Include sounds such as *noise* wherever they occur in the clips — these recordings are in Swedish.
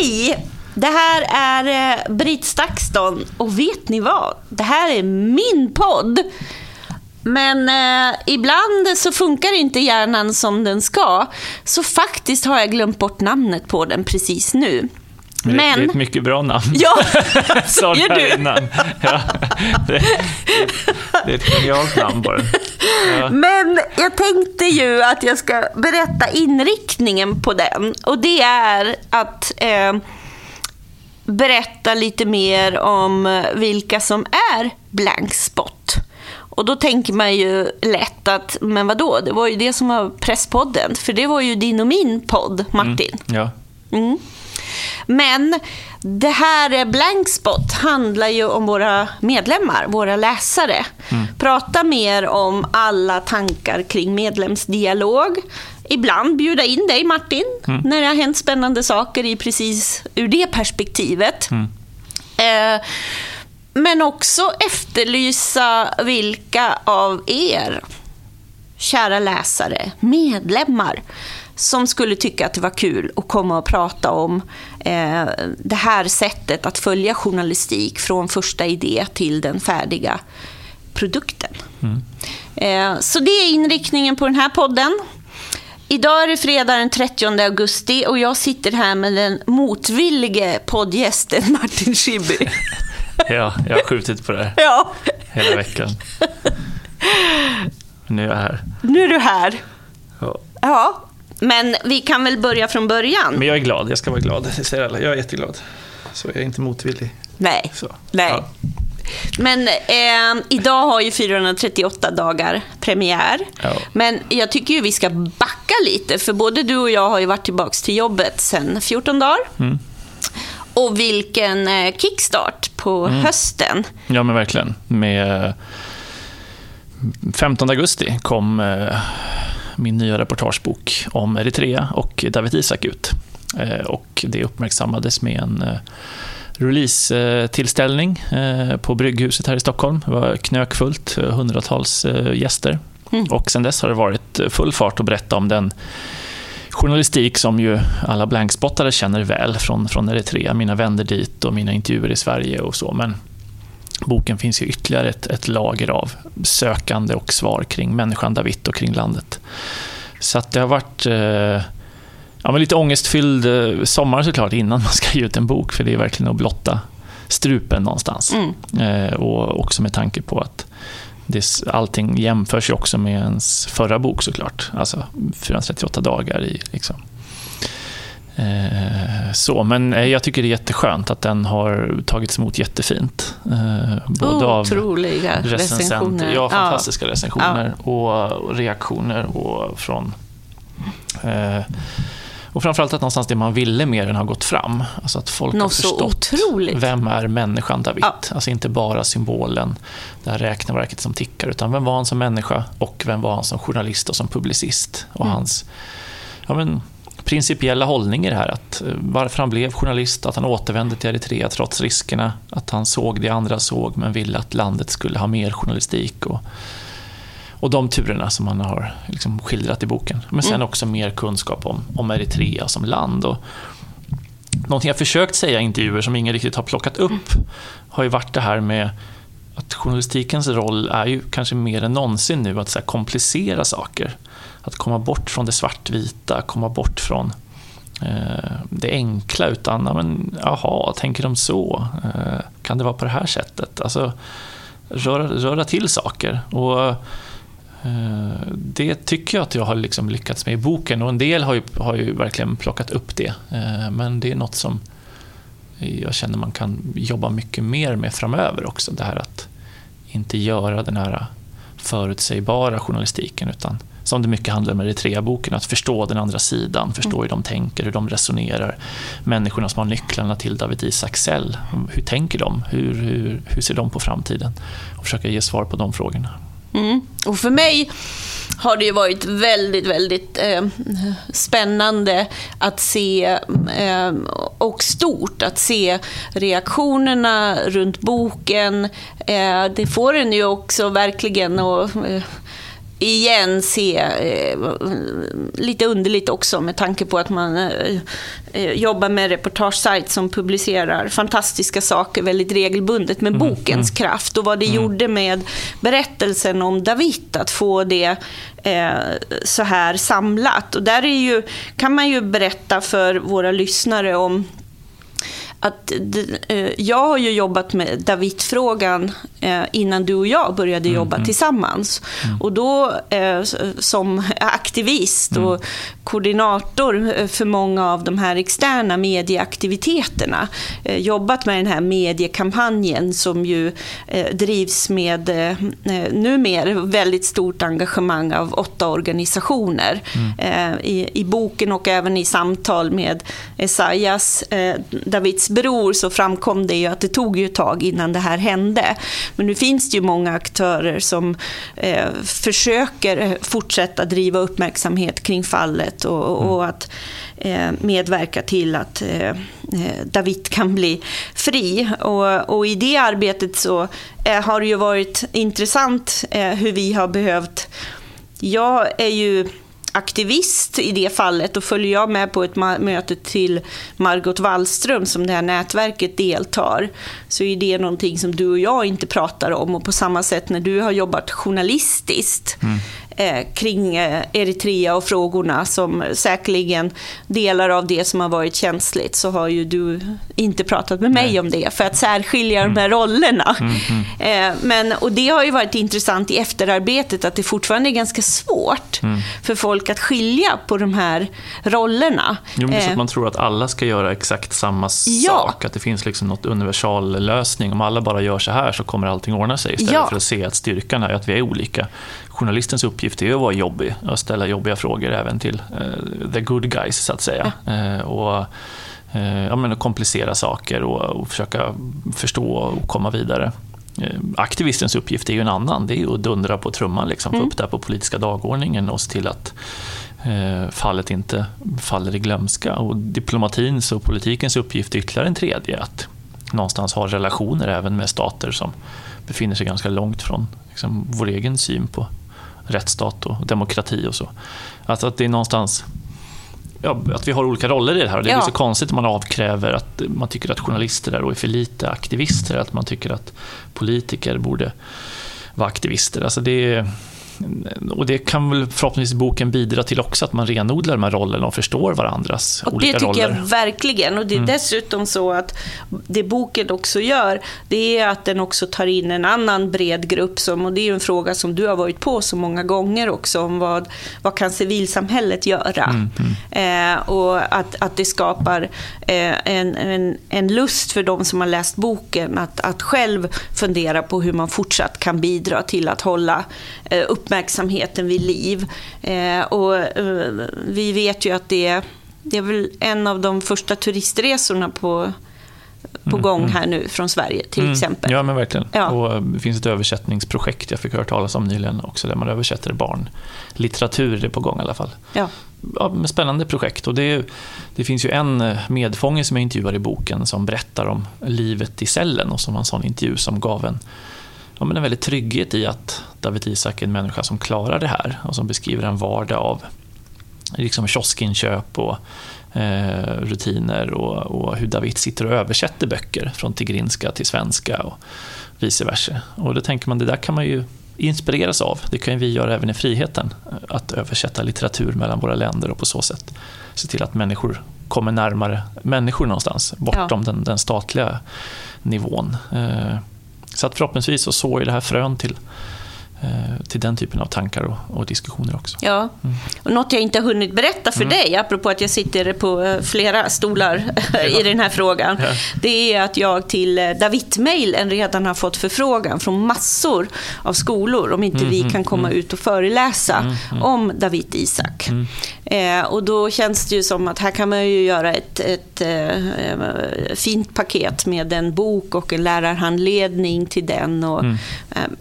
Hej! Det här är eh, Britt Stakston och vet ni vad? Det här är min podd. Men eh, ibland så funkar inte hjärnan som den ska. Så faktiskt har jag glömt bort namnet på den precis nu. Men... Det, är ett mycket bra namn. Ja, *laughs* säger du. Innan. Ja, det, det, är ett genialt namn bara. Ja. Men jag tänkte ju att jag ska berätta inriktningen på den. Och det är att eh, berätta lite mer om vilka som är blank spot. Och då tänker man ju lätt att, men vadå, det var ju det som var Presspodden. För det var ju din och min podd, Martin. Mm, ja. Mm. Men det här Blankspot handlar ju om våra medlemmar, våra läsare. Mm. Prata mer om alla tankar kring medlemsdialog. Ibland bjuda in dig Martin, mm. när det har hänt spännande saker i precis ur det perspektivet. Mm. Eh, men också efterlysa vilka av er, kära läsare, medlemmar, som skulle tycka att det var kul att komma och prata om eh, det här sättet att följa journalistik från första idé till den färdiga produkten. Mm. Eh, så det är inriktningen på den här podden. Idag är det fredag den 30 augusti och jag sitter här med den motvillige poddgästen *laughs* Martin Schibbye. *laughs* ja, jag har skjutit på det här ja. hela veckan. *laughs* Nu är jag här. Nu är du här. Ja. ja. Men vi kan väl börja från början? Men jag är glad, jag ska vara glad. Det säger alla. Jag är jätteglad. Så jag är inte motvillig. Nej. Så. Nej. Ja. Men eh, idag har ju 438 dagar premiär. Ja. Men jag tycker ju vi ska backa lite, för både du och jag har ju varit tillbaka till jobbet sedan 14 dagar. Mm. Och vilken eh, kickstart på mm. hösten. Ja, men verkligen. Med 15 augusti kom eh, min nya reportagebok om Eritrea och David Isak ut. Eh, och det uppmärksammades med en eh, release-tillställning eh, på Brygghuset här i Stockholm. Det var knökfullt, hundratals gäster. Mm. Och sen dess har det varit full fart att berätta om den journalistik som ju alla blankspottare känner väl från, från Eritrea, mina vänner dit och mina intervjuer i Sverige och så. Men boken finns ju ytterligare ett, ett lager av sökande och svar kring människan David och kring landet. Så att det har varit eh, ja, lite ångestfylld eh, sommar såklart innan man *laughs* ska ge ut en bok, för det är verkligen att blotta strupen någonstans. Mm. Eh, och också med tanke på att det, allting jämförs ju också med ens förra bok såklart. Alltså 438 dagar i liksom, så, men eh, jag tycker det är jätteskönt att den har tagits emot jättefint. Eh, både Otroliga av recensioner. Ja, fantastiska ja. recensioner och reaktioner och från och framförallt att någonstans det man ville med den har gått fram. Alltså att folk Något har förstått vem är människan David. Ja. Alltså inte bara symbolen, det här räkneverket som tickar, utan vem var han som människa och vem var han som journalist och som publicist. Och mm. hans ja, men, principiella hållning i det här. Att eh, varför han blev journalist, att han återvände till Eritrea trots riskerna, att han såg det andra såg men ville att landet skulle ha mer journalistik. Och, och de turerna som han har liksom skildrat i boken. Men sen mm. också mer kunskap om, om Eritrea som land. Och, någonting jag försökt säga i intervjuer som ingen riktigt har plockat upp har ju varit det här med att journalistikens roll är ju kanske mer än någonsin nu att så komplicera saker att komma bort från det svartvita, komma bort från eh, det enkla utan, ja, men, jaha, tänker de så? Eh, kan det vara på det här sättet? Alltså, röra, röra till saker. Och eh, Det tycker jag att jag har liksom lyckats med i boken och en del har ju, har ju verkligen plockat upp det. Eh, men det är något som jag känner man kan jobba mycket mer med framöver också. Det här att inte göra den här förutsägbara journalistiken utan som det mycket handlar om i Eritrea-boken, att förstå den andra sidan, förstå hur de tänker, hur de resonerar. Människorna som har nycklarna till David Isaac Sell, hur tänker de? Hur, hur, hur ser de på framtiden? Och försöka ge svar på de frågorna. Mm. Och för mig har det ju varit väldigt, väldigt eh, spännande att se eh, och stort att se reaktionerna runt boken. Eh, det får en ju också verkligen att eh, igen se eh, lite underligt också med tanke på att man eh, eh, jobbar med reportagesajt som publicerar fantastiska saker väldigt regelbundet med mm, bokens mm. kraft och vad det mm. gjorde med berättelsen om David att få det eh, så här samlat. Och där är ju, kan man ju berätta för våra lyssnare om att eh, jag har ju jobbat med David-frågan eh, innan du och jag började mm, jobba mm. tillsammans. Mm. Och då eh, som aktivist och mm. koordinator för många av de här externa medieaktiviteterna jobbat med den här mediekampanjen som ju drivs med numera väldigt stort engagemang av åtta organisationer. Mm. I, I boken och även i samtal med Esaias, Davids bror så framkom det ju att det tog ju ett tag innan det här hände. Men nu finns det ju många aktörer som eh, försöker fortsätta driva uppmärksamhet kring fallet och, och mm. att eh, medverka till att eh, eh, David kan bli fri. Och, och i det arbetet så eh, har det ju varit intressant eh, hur vi har behövt jag är ju aktivist i det fallet och följer jag med på ett möte till Margot Wallström som det här nätverket deltar så är det någonting som du och jag inte pratar om och på samma sätt när du har jobbat journalistiskt. Mm eh, kring eh, Eritrea och frågorna som säkerligen delar av det som har varit känsligt så har ju du inte pratat med mig Nej. om det för att särskilja mm. de här rollerna. Mm, mm. *laughs* Eh, men, och det har ju varit intressant i efterarbetet att det fortfarande är ganska svårt mm. för folk att skilja på de här rollerna. Jo, men så att eh. man tror att alla ska göra exakt samma ja. sak, att det finns liksom något universal lösning. Om alla bara gör så här så kommer allting ordna sig istället ja. för att se att styrkan är att vi är olika journalistens uppgift är att vara jobbig och ställa jobbiga frågor även till uh, the good guys, så att säga. Ja. Uh, och uh, ja, men komplicera saker och, och, försöka förstå och komma vidare. Aktivistens uppgift är ju en annan, det är att dundra på trumman, liksom, få mm. upp det här på politiska dagordningen och se till att fallet inte faller i glömska. Och diplomatins och politikens uppgift är ytterligare en tredje, att någonstans ha relationer även med stater som befinner sig ganska långt från liksom, vår egen syn på rättsstat och demokrati och så. Alltså att det är någonstans ja, att vi har olika roller i det här. Och det är ja. så konstigt om man avkräver att man tycker att journalister är för lite aktivister, att man tycker att politiker borde vara aktivister. Alltså det är, och det kan väl förhoppningsvis boken bidra till också, att man renodlar de här rollerna och förstår varandras och olika roller. Det tycker jag verkligen. Och det är mm. dessutom så att det boken också gör, det är att den också tar in en annan bred grupp, som, och det är ju en fråga som du har varit på så många gånger också, om vad, vad kan civilsamhället göra? Mm, mm. Eh, och att, att det skapar eh, en, en, en lust för de som har läst boken att, att själv fundera på hur man fortsatt kan bidra till att hålla eh, upp uppmärksamheten vid liv. Eh, och eh, vi vet ju att det, det är väl en av de första turistresorna på på mm, gång mm. här nu från Sverige till mm. exempel. Ja, men verkligen. Ja. Och eh, det finns ett översättningsprojekt jag fick höra talas om nyligen också, där man översätter barnlitteratur. Det är på gång i alla fall. Ja. Ja, spännande projekt. Och det, det, finns ju en medfånge som jag intervjuar i boken som berättar om livet i cellen och som var en sån intervju som gav en ja, men en väldigt trygghet i att David Isak är en människa som klarar det här och som beskriver en vardag av liksom kioskinköp och eh, rutiner och, och, hur David sitter och översätter böcker från tigrinska till svenska och vice versa. Och då tänker man, det där kan man ju inspireras av. Det kan vi göra även i friheten, att översätta litteratur mellan våra länder och på så sätt se till att människor kommer närmare människor någonstans, bortom ja. den, den, statliga nivån. Eh, så att förhoppningsvis så sår ju det här frön till, till den typen av tankar och, och diskussioner också. Ja, mm. och något jag inte har hunnit berätta för mm. dig, apropå att jag sitter på eh, flera stolar *laughs* i den här frågan, ja. det är att jag till eh, David-mailen redan har fått förfrågan från massor av skolor om inte mm. vi mm, kan komma mm. ut och föreläsa mm, om David Isak. Eh, och då känns det ju som att här kan man ju göra ett, ett eh, fint paket med en bok och en lärarhandledning till den och eh,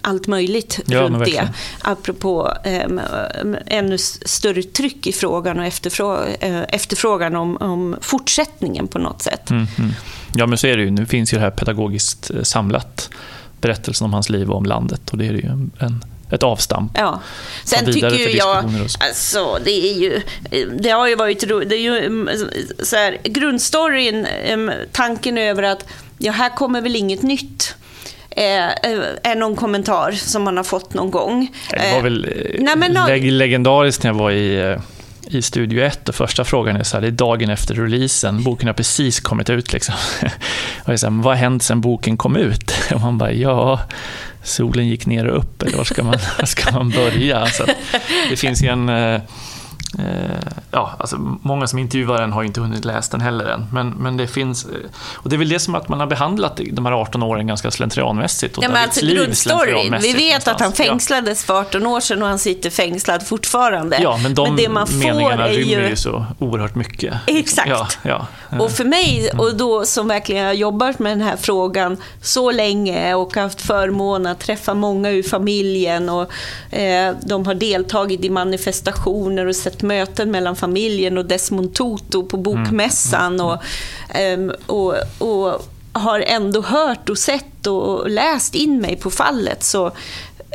allt möjligt ja, runt det. Apropå eh, ännu större tryck i frågan och efterfrågan, eh, efterfrågan om, om fortsättningen på något sätt. Mm, mm. Ja, men så är det ju. Nu finns ju det här pedagogiskt eh, samlat, berättelsen om hans liv och om landet. Och det är ju en ett avstamp. Ja. Sen tycker jag, alltså det är ju, det har ju varit det är ju mm, så här, grundstoryn, mm, tanken över att ja, här kommer väl inget nytt. Eh, är någon kommentar som man har fått någon gång. Det var väl Nej, men, leg legendariskt när jag var i i Studio 1 och första frågan är så här, det är dagen efter releasen, boken har precis kommit ut. Liksom. *laughs* Och jag så här, vad har hänt sedan boken kom ut? *laughs* Och man bara, ja, solen gick ner och upp, eller var ska man, *laughs* var ska man börja? Så det finns ju en eh, Eh, ja, alltså många som intervjuar den har inte hunnit läsa den heller än. Men, men det finns, eh, och det är väl det som att man har behandlat de här 18 åren ganska slentrianmässigt. Och ja, men alltså grundstoryn, vi vet att han fängslades ja. för 18 år sedan och han sitter fängslad fortfarande. Ja, men de men det man meningarna får rymmer ju så oerhört mycket. Exakt. Ja, ja. Och för mig, och då som verkligen har jobbat med den här frågan så länge och haft förmånen att träffa många ur familjen och eh, de har deltagit i manifestationer och sett möten mellan familjen och Desmond Tutu på bokmässan. Mm. Mm. Och, och, och har ändå hört och sett och läst in mig på fallet så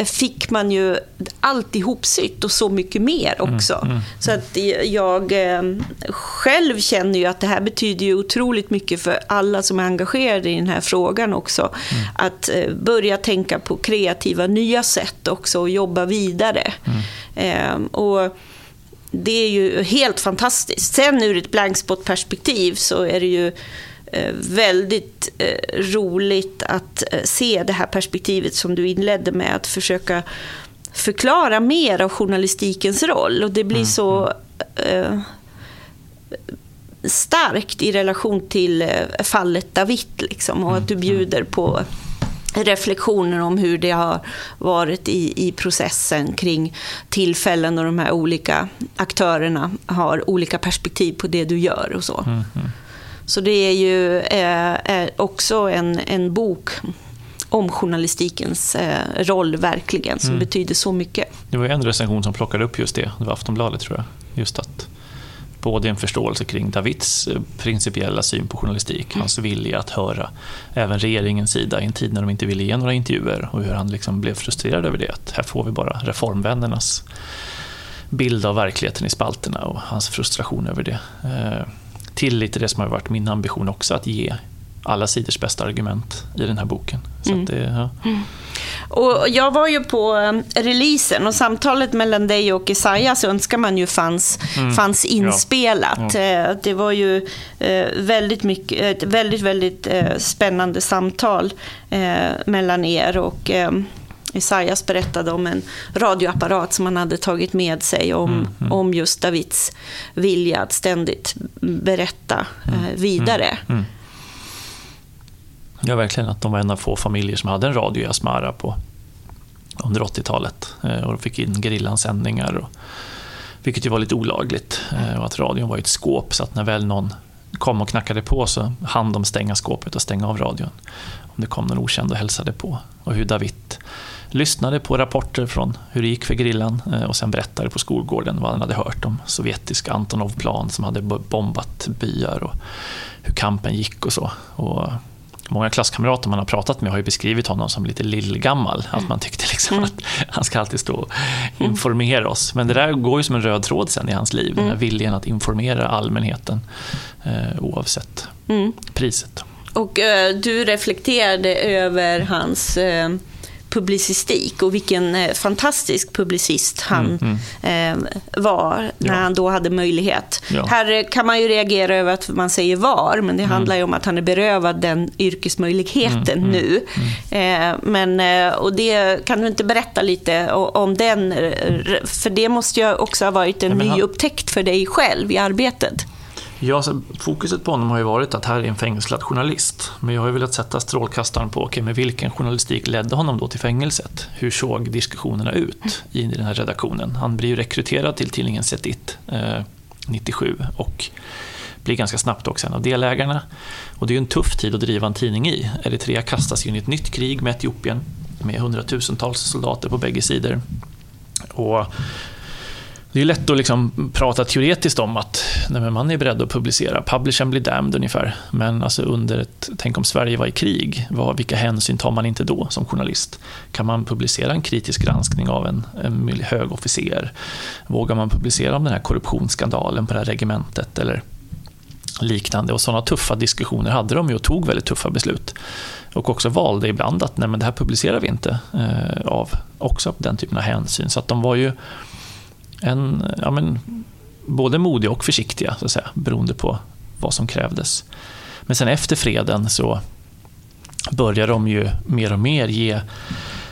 fick man ju allt ihopsytt och så mycket mer mm, också. Mm, mm, så att jag eh, själv känner ju att det här betyder ju otroligt mycket för alla som är engagerade i den här frågan också. Mm. Att eh, börja tänka på kreativa nya sätt också och jobba vidare. Eh, och det är ju helt fantastiskt. Sen ur ett blankspot-perspektiv så är det ju eh, väldigt eh, roligt att eh, se det här perspektivet som du inledde med, att försöka förklara mer av journalistikens roll. Och det blir mm. så mm. starkt i relation till fallet David, liksom, och att du mm. bjuder på reflektioner om hur det har varit i, i processen kring tillfällen och de här olika aktörerna har olika perspektiv på det du gör och så. Mm, mm. Så det är ju eh, också en, en bok om journalistikens eh, roll verkligen, som mm. betyder så mycket. Det var en recension som plockade upp just det, det var Aftonbladet tror jag. Just att både en förståelse kring Davids eh, principiella syn på journalistik, mm. hans vilja att höra även regeringens sida i en tid när de inte ville ge några intervjuer och hur han liksom blev frustrerad över det. Att här får vi bara reformvännernas bild av verkligheten i spalterna och hans frustration över det. Eh, till lite det som har varit min ambition också, att ge alla sidors bästa argument i den här boken. Så mm. det, ja. mm. Och jag var ju på um, releasen och samtalet mellan dig och Esaias önskar man ju fanns, mm. fanns inspelat. Ja. Eh, det var ju eh, väldigt mycket, ett väldigt, väldigt eh, spännande samtal mellan er. och Esaias berättade om en radioapparat som han hade tagit med sig om, mm, mm. om just Davids vilja att ständigt berätta mm, vidare. Mm, mm. Ja, verkligen. Att de var en av få familjer som hade en radio i Asmara på, under 80-talet. Eh, och de fick in gerillansändningar, och, vilket ju var lite olagligt. Eh, och att radion var i ett skåp, så att när väl någon kom och knackade på så hann de stänga skåpet och stänga av radion. Om det kom någon okänd och hälsade på. Och hur David lyssnade på rapporter från hur det gick för grillan eh, och sen berättade på skolgården vad han hade hört om sovjetiska Antonov-plan som hade bombat byar och hur kampen gick och så. Och Många klasskamrater man har pratat med har ju beskrivit honom som lite lillgammal. Mm. Att man tyckte liksom mm. att han ska alltid stå och mm. informera oss. Men det där går ju som en röd tråd sen i hans liv. Den här mm. viljan att informera allmänheten eh, oavsett mm. priset. Och eh, du reflekterade över hans eh publicistik och vilken eh, fantastisk publicist han mm, mm. Eh, var när ja. han då hade möjlighet. Ja. Här kan man ju reagera över att man säger var, men det mm. handlar ju om att han är berövad den yrkesmöjligheten mm, mm, nu. Mm. Eh, men, eh, och det kan du inte berätta lite om den, för det måste ju också ha varit en ny upptäckt för dig själv i arbetet. Ja, fokuset på honom har ju varit att här är en fängslad journalist. Men jag har ju velat sätta strålkastaren på, okay, men vilken journalistik ledde honom då till fängelset? Hur såg diskussionerna ut i den här redaktionen? Han blir ju rekryterad till tidningen Setit eh, 97 och blir ganska snabbt också en av delägarna. Och det är ju en tuff tid att driva en tidning i. Eritrea kastas in i ett nytt krig med Etiopien med hundratusentals soldater på bägge sidor. Och det är lätt att liksom prata teoretiskt om att nej, man är beredd att publicera. Publishern blir damned ungefär. Men alltså under ett, tänk om Sverige var i krig, vad, vilka hänsyn tar man inte då som journalist? Kan man publicera en kritisk granskning av en, en hög officer? Vågar man publicera om den här korruptionsskandalen på det här regementet? Eller liknande. Och sådana tuffa diskussioner hade de ju och tog väldigt tuffa beslut. Och också valde ibland att nej, men det här publicerar vi inte eh, av också den typen av hänsyn. Så att de var ju en, ja, men, både modiga och försiktiga, så att säga, beroende på vad som krävdes. Men sen efter freden så började de ju mer och mer ge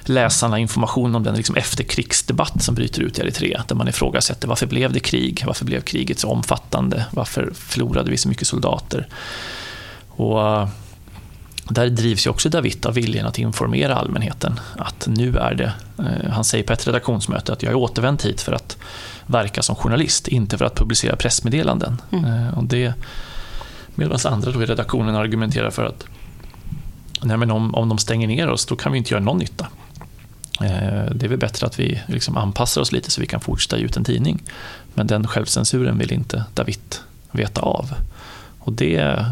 läsarna information om den liksom efterkrigsdebatt som bryter ut i Eritrea, där man ifrågasätter varför blev det krig? Varför blev kriget så omfattande? Varför förlorade vi så mycket soldater? Och där drivs ju också David av viljan att informera allmänheten att nu är det, eh, han säger på ett redaktionsmöte att jag är återvänt hit för att verka som journalist, inte för att publicera pressmeddelanden. Mm. Eh, och det, medan andra då i redaktionen argumenterar för att nej men om, om de stänger ner oss, då kan vi inte göra någon nytta. Eh, det är väl bättre att vi liksom anpassar oss lite så vi kan fortsätta ge ut en tidning. Men den självcensuren vill inte David veta av. Och det,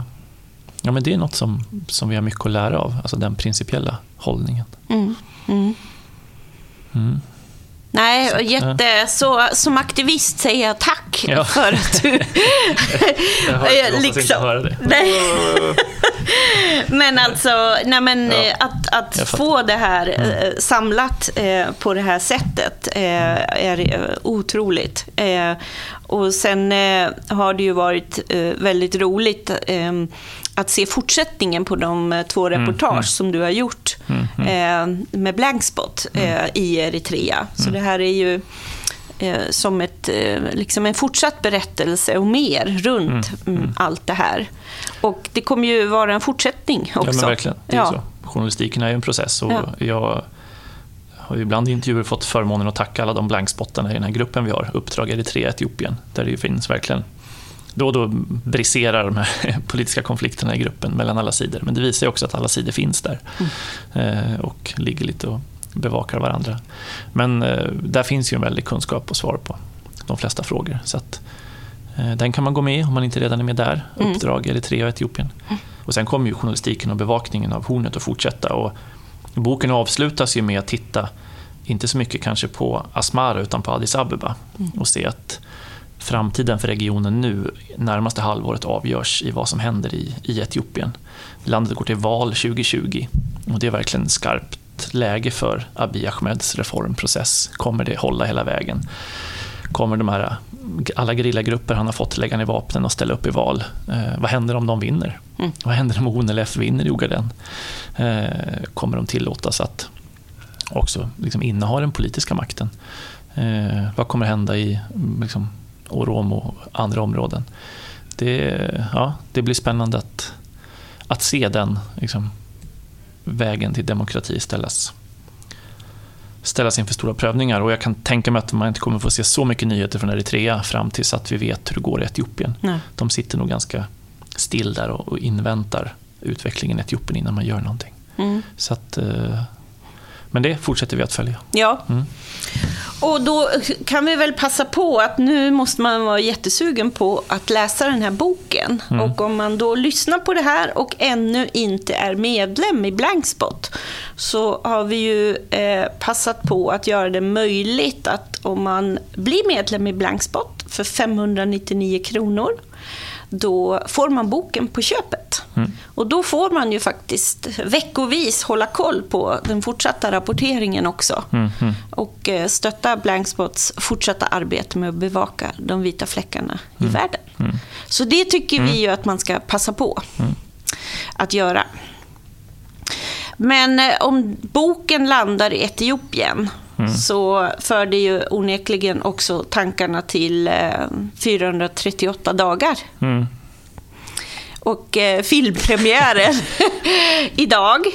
ja, men det är något som, som vi har mycket att lära av, alltså den principiella hållningen. Mm. Mm. Mm. Nej, jätte, så, som aktivist säger jag tack ja. *laughs* för att du... *laughs* jag hör, liksom, inte höra det. Nej. *laughs* men alltså, nej men, ja. Eh, att, att få det här mm. Eh, samlat eh, på det här sättet eh, är otroligt. Eh, och sen eh, har det ju varit väldigt roligt att se fortsättningen på de två mm, reportage mm. som du har gjort mm, mm. med Blankspot mm. i Eritrea. Så det här är ju som ett, liksom en fortsatt berättelse och mer runt allt det här. Och det kommer ju vara en fortsättning också. Ja, men verkligen. Det är ja. så. Journalistiken är ju en process och ja. jag har ibland i intervjuer fått förmånen att tacka alla de blankspottarna i den här gruppen vi har, Uppdrag Eritrea Etiopien, där det finns verkligen då och då briserar de här *laughs* politiska konflikterna i gruppen mellan alla sidor. Men det visar också att alla sidor finns där mm. och ligger lite och bevakar varandra. Men eh, där finns ju en väldig kunskap och svar på de flesta frågor. Så att, eh, den kan man gå med om man inte redan är med där. Mm. Uppdrag Eritrea och Etiopien. Mm. Och sen kommer ju journalistiken och bevakningen av Hornet att fortsätta. Och boken avslutas ju med att titta, inte så mycket kanske på Asmara utan på Addis Abeba mm. och se att framtiden för regionen nu, närmaste halvåret, avgörs i vad som händer i, i Etiopien. Landet går till val 2020 och det är verkligen skarpt läge för Abiy Ahmeds reformprocess. Kommer det hålla hela vägen? Kommer de här, alla gerillagrupper han har fått lägga ner vapnen och ställa upp i val? Eh, vad händer om de vinner? Mm. Vad händer om ONLF vinner i Ogaden? Eh, kommer de tillåtas att också liksom inneha den politiska makten? Eh, vad kommer hända i liksom, och Rom och andra områden. Det, ja, det blir spännande att, att se den liksom, vägen till demokrati ställas, ställas inför stora prövningar. Och jag kan tänka mig att man inte kommer få se så mycket nyheter från Eritrea fram tills att vi vet hur det går i Etiopien. Nej. De sitter nog ganska still där och, inväntar utvecklingen i Etiopien innan man gör någonting. Mm. Så att, eh, men det fortsätter vi att följa. Ja. Mm. Och då kan vi väl passa på att nu måste man vara jättesugen på att läsa den här boken. Mm. Och om man då lyssnar på det här och ännu inte är medlem i Blankspot så har vi ju eh, passat på att göra det möjligt att om man blir medlem i Blankspot för 599 kronor då får man boken på köpet. Mm. Och då får man ju faktiskt veckovis hålla koll på den fortsatta rapporteringen också. Mm. Mm. Och eh, stötta Blankspots fortsatta arbete med att bevaka de vita fläckarna i mm. världen. Mm. Så det tycker vi mm. ju att man ska passa på att göra. Men eh, om boken landar i Etiopien Mm. så för det ju onekligen också tankarna till eh, 438 dagar. Mm. Och eh, filmpremiären *laughs* idag.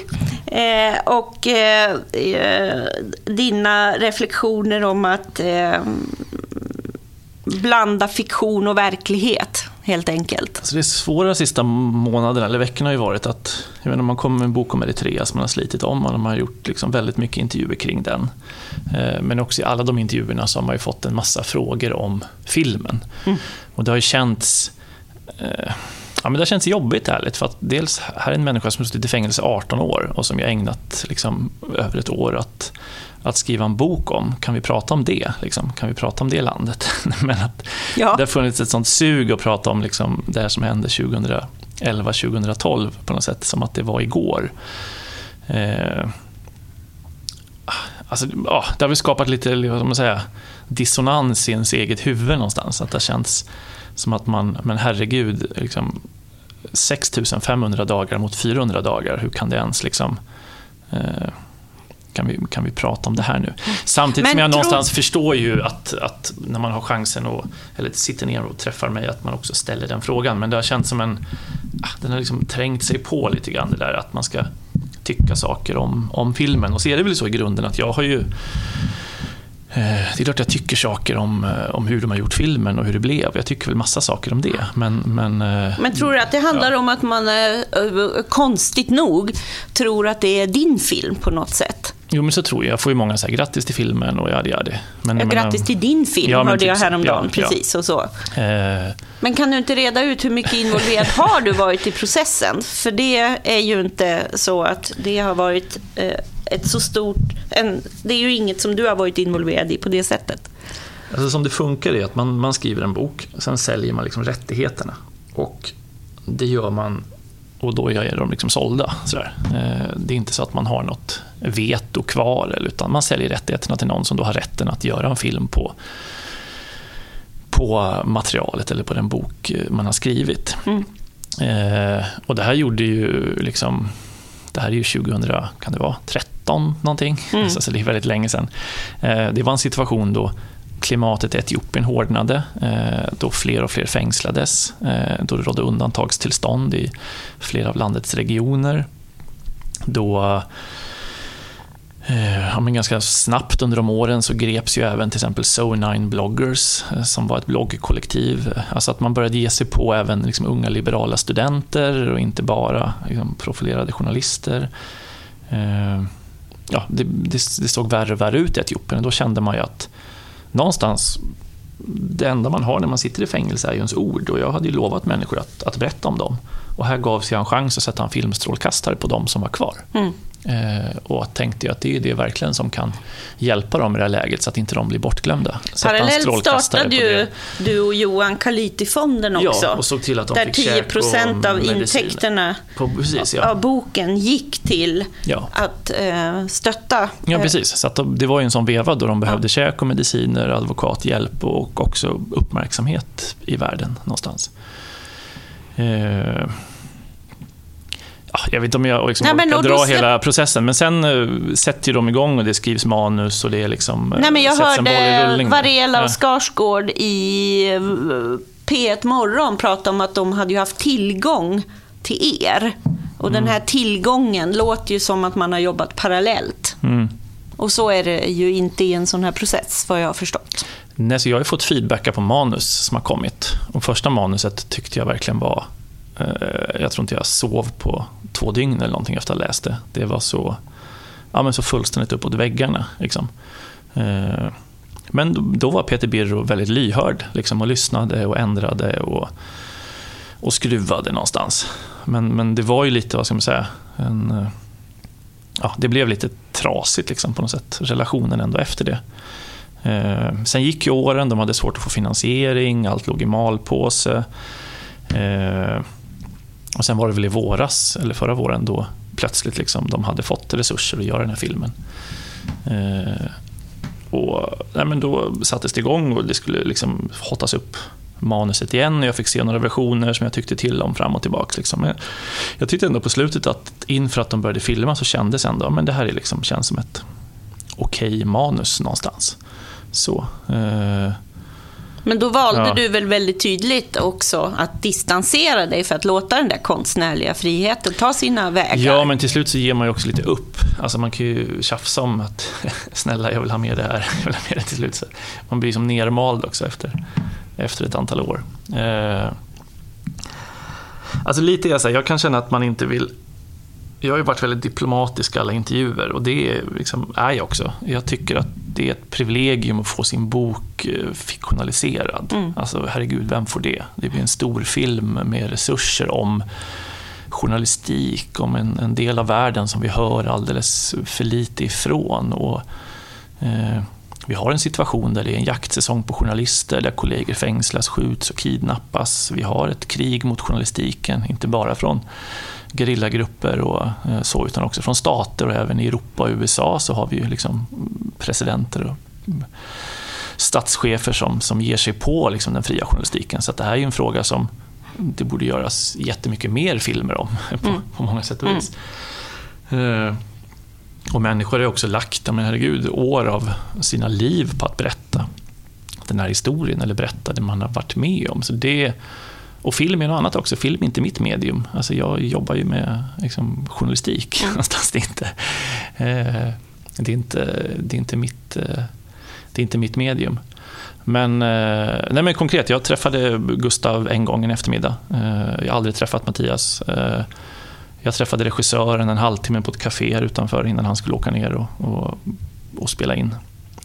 Eh, och eh, eh, dina reflektioner om att eh, blanda fiktion och verklighet helt enkelt? Alltså det svåra de sista månaderna, eller veckorna har ju varit att, jag menar, man kommer med en bok om Eritrea som man har slitit om och man har gjort liksom väldigt mycket intervjuer kring den. Eh, men också i alla de intervjuerna så har man ju fått en massa frågor om filmen. Mm. Och det har ju känts eh, Ja, men det har känts jobbigt ärligt, för att dels här är en människa som suttit i fängelse 18 år och som jag ägnat liksom, över ett år att, att skriva en bok om. Kan vi prata om det? Liksom? Kan vi prata om det landet? *laughs* men att ja. Det har funnits ett sånt sug att prata om liksom, det här som hände 2011-2012 på något sätt, som att det var igår. Eh, alltså, ja, det har väl skapat lite vad man säga, dissonans i ens eget huvud någonstans. Att det känns som att man, men herregud, liksom, 6500 dagar mot 400 dagar, hur kan det ens liksom... Eh, kan vi, kan vi prata om det här nu? Samtidigt men som jag någonstans förstår ju att, att när man har chansen och, eller sitter ner och träffar mig, att man också ställer den frågan. Men det har känts som en... Ah, den har liksom trängt sig på lite grann, det där att man ska tycka saker om, om filmen. Och så är det väl så i grunden att jag har ju det är klart jag tycker saker om, eh, om hur de har gjort filmen och hur det blev. Jag tycker väl massa saker om det. Men, men, eh, men tror du att det handlar ja. om att man, konstigt nog, tror att det är din film på något sätt? Jo, men så tror jag. Jag får ju många här, grattis till filmen och ja, det Men, ja, grattis till din film, ja, hörde typ jag häromdagen. Ja, precis, ja. och så. Eh. Men kan du inte reda ut hur mycket involverad har du varit i processen? För det är ju inte så att det har varit eh, ett så stort... En, det är ju inget som du har varit involverad i på det sättet. Alltså som det funkar är att man, man skriver en bok, sen säljer man liksom rättigheterna. Och det gör man och då är de liksom sålda. Sådär. Eh, det är inte så att man har något veto kvar, utan man säljer rättigheterna till någon som då har rätten att göra en film på, på materialet eller på den bok man har skrivit. Mm. Eh, och det här gjorde ju liksom det här är ju 2000, kan det vara, 13 någonting. Mm. Så det är väldigt länge sedan. Eh, det var en situation då klimatet i Etiopien hårdnade, eh, då fler och fler fängslades, eh, då det rådde undantagstillstånd i flera av landets regioner. Då Ja, men ganska snabbt under de åren så greps ju även till exempel So9 Bloggers som var ett bloggkollektiv. Alltså att man började ge sig på även liksom unga liberala studenter och inte bara liksom profilerade journalister. Ja, det, det, det såg värre och värre ut i Etiopien då kände man ju att någonstans, det enda man har när man sitter i fängelse är ju ens ord och jag hade ju lovat människor att, att berätta om dem. Och här gavs jag en chans att sätta en filmstrålkastare på dem som var kvar. Mm. Eh, och tänkte jag att det är det verkligen som kan hjälpa dem i det här läget så att inte de blir bortglömda. Parallellt startade ju du och Johan Kalitifonden också. Ja, och såg till att de där fick 10 procent av intäkterna på, precis, ja. av boken gick till ja. att eh, stötta. Ja, eh, precis. Så de, det var ju en sån veva då de behövde ja. käk och mediciner, advokathjälp och också uppmärksamhet i världen någonstans. Eh, jag vet inte om jag liksom Nej, orkar dra hela processen, men sen uh, sätter de igång och det skrivs manus och det är liksom... Uh, Nej, men jag hörde Varela och Skarsgård i uh, P1 Morgon prata om att de hade ju haft tillgång till er. Och mm. den här tillgången låter ju som att man har jobbat parallellt. Mm. Och så är det ju inte i en sån här process, vad jag har förstått. Nej, så jag har fått feedbackar på manus som har kommit. Och första manuset tyckte jag verkligen var Eh, Eh, jag tror inte jag sov på två dygn eller någonting efter att ha läst det. Det var så, ja, men så fullständigt uppåt väggarna. Liksom. Eh, men då var Peter Birro väldigt lyhörd liksom, och lyssnade och ändrade och, och skruvade någonstans. Men, men det var ju lite, vad ska man säga, en, eh, ja, det blev lite trasigt liksom, på något sätt, relationen ändå efter det. sen gick ju åren, de hade svårt att få finansiering, allt låg i malpåse. Och sen var det väl i våras, eller förra våren, då plötsligt liksom, de hade fått resurser att göra den här filmen. Eh, och, nej, men då sattes det igång och det skulle liksom hottas upp manuset igen. Jag fick se några versioner som jag tyckte till om fram och tillbaka. Liksom. Jag, jag tyckte ändå på slutet att inför att de började filma så kändes ändå men det här är liksom, känns som ett okej okay manus någonstans. Så, eh, men då valde ja. du väl väldigt tydligt också att distansera dig för att låta den där konstnärliga friheten ta sina vägar? Ja, men till slut så ger man ju också lite upp. Alltså man kan ju tjafsa om att *laughs* snälla, jag vill ha med det här. Jag vill ha med det till slut. Så man blir som nermald också efter, efter ett antal år. Eh, Alltså lite är så här, jag kan känna att man inte vill jag har ju varit väldigt diplomatisk i alla intervjuer och det liksom, är jag också. Jag tycker att det är ett privilegium att få sin bok eh, fiktionaliserad. Mm. Alltså herregud, vem får det? Det blir en stor film med resurser om journalistik, om en, en del av världen som vi hör alldeles för lite ifrån. Och, eh, vi har en situation där det är en jaktsäsong på journalister, där kollegor fängslas, skjuts och kidnappas. Vi har ett krig mot journalistiken, inte bara från gerillagrupper och eh, så, utan också från stater och även i Europa och USA så har vi ju liksom presidenter och statschefer som, som ger sig på liksom den fria journalistiken. Så det här är en fråga som det borde göras jättemycket mer filmer om *laughs* på, mm. på många sätt och vis. Mm. Och människor har också lagt, men herregud, år av sina liv på att berätta den här historien eller berätta det man har varit med om. Så det och film är något annat också. Film är inte mitt medium. Alltså jag jobbar ju med liksom, journalistik mm. någonstans. Det är, inte, eh, det, är inte, det, är inte mitt, eh, det är inte mitt medium. Men, eh, nej men konkret, jag träffade Gustav en gång en eftermiddag. Jag har aldrig träffat Mattias. Jag träffade regissören en halvtimme på ett café utanför innan han skulle åka ner och, och, och spela in.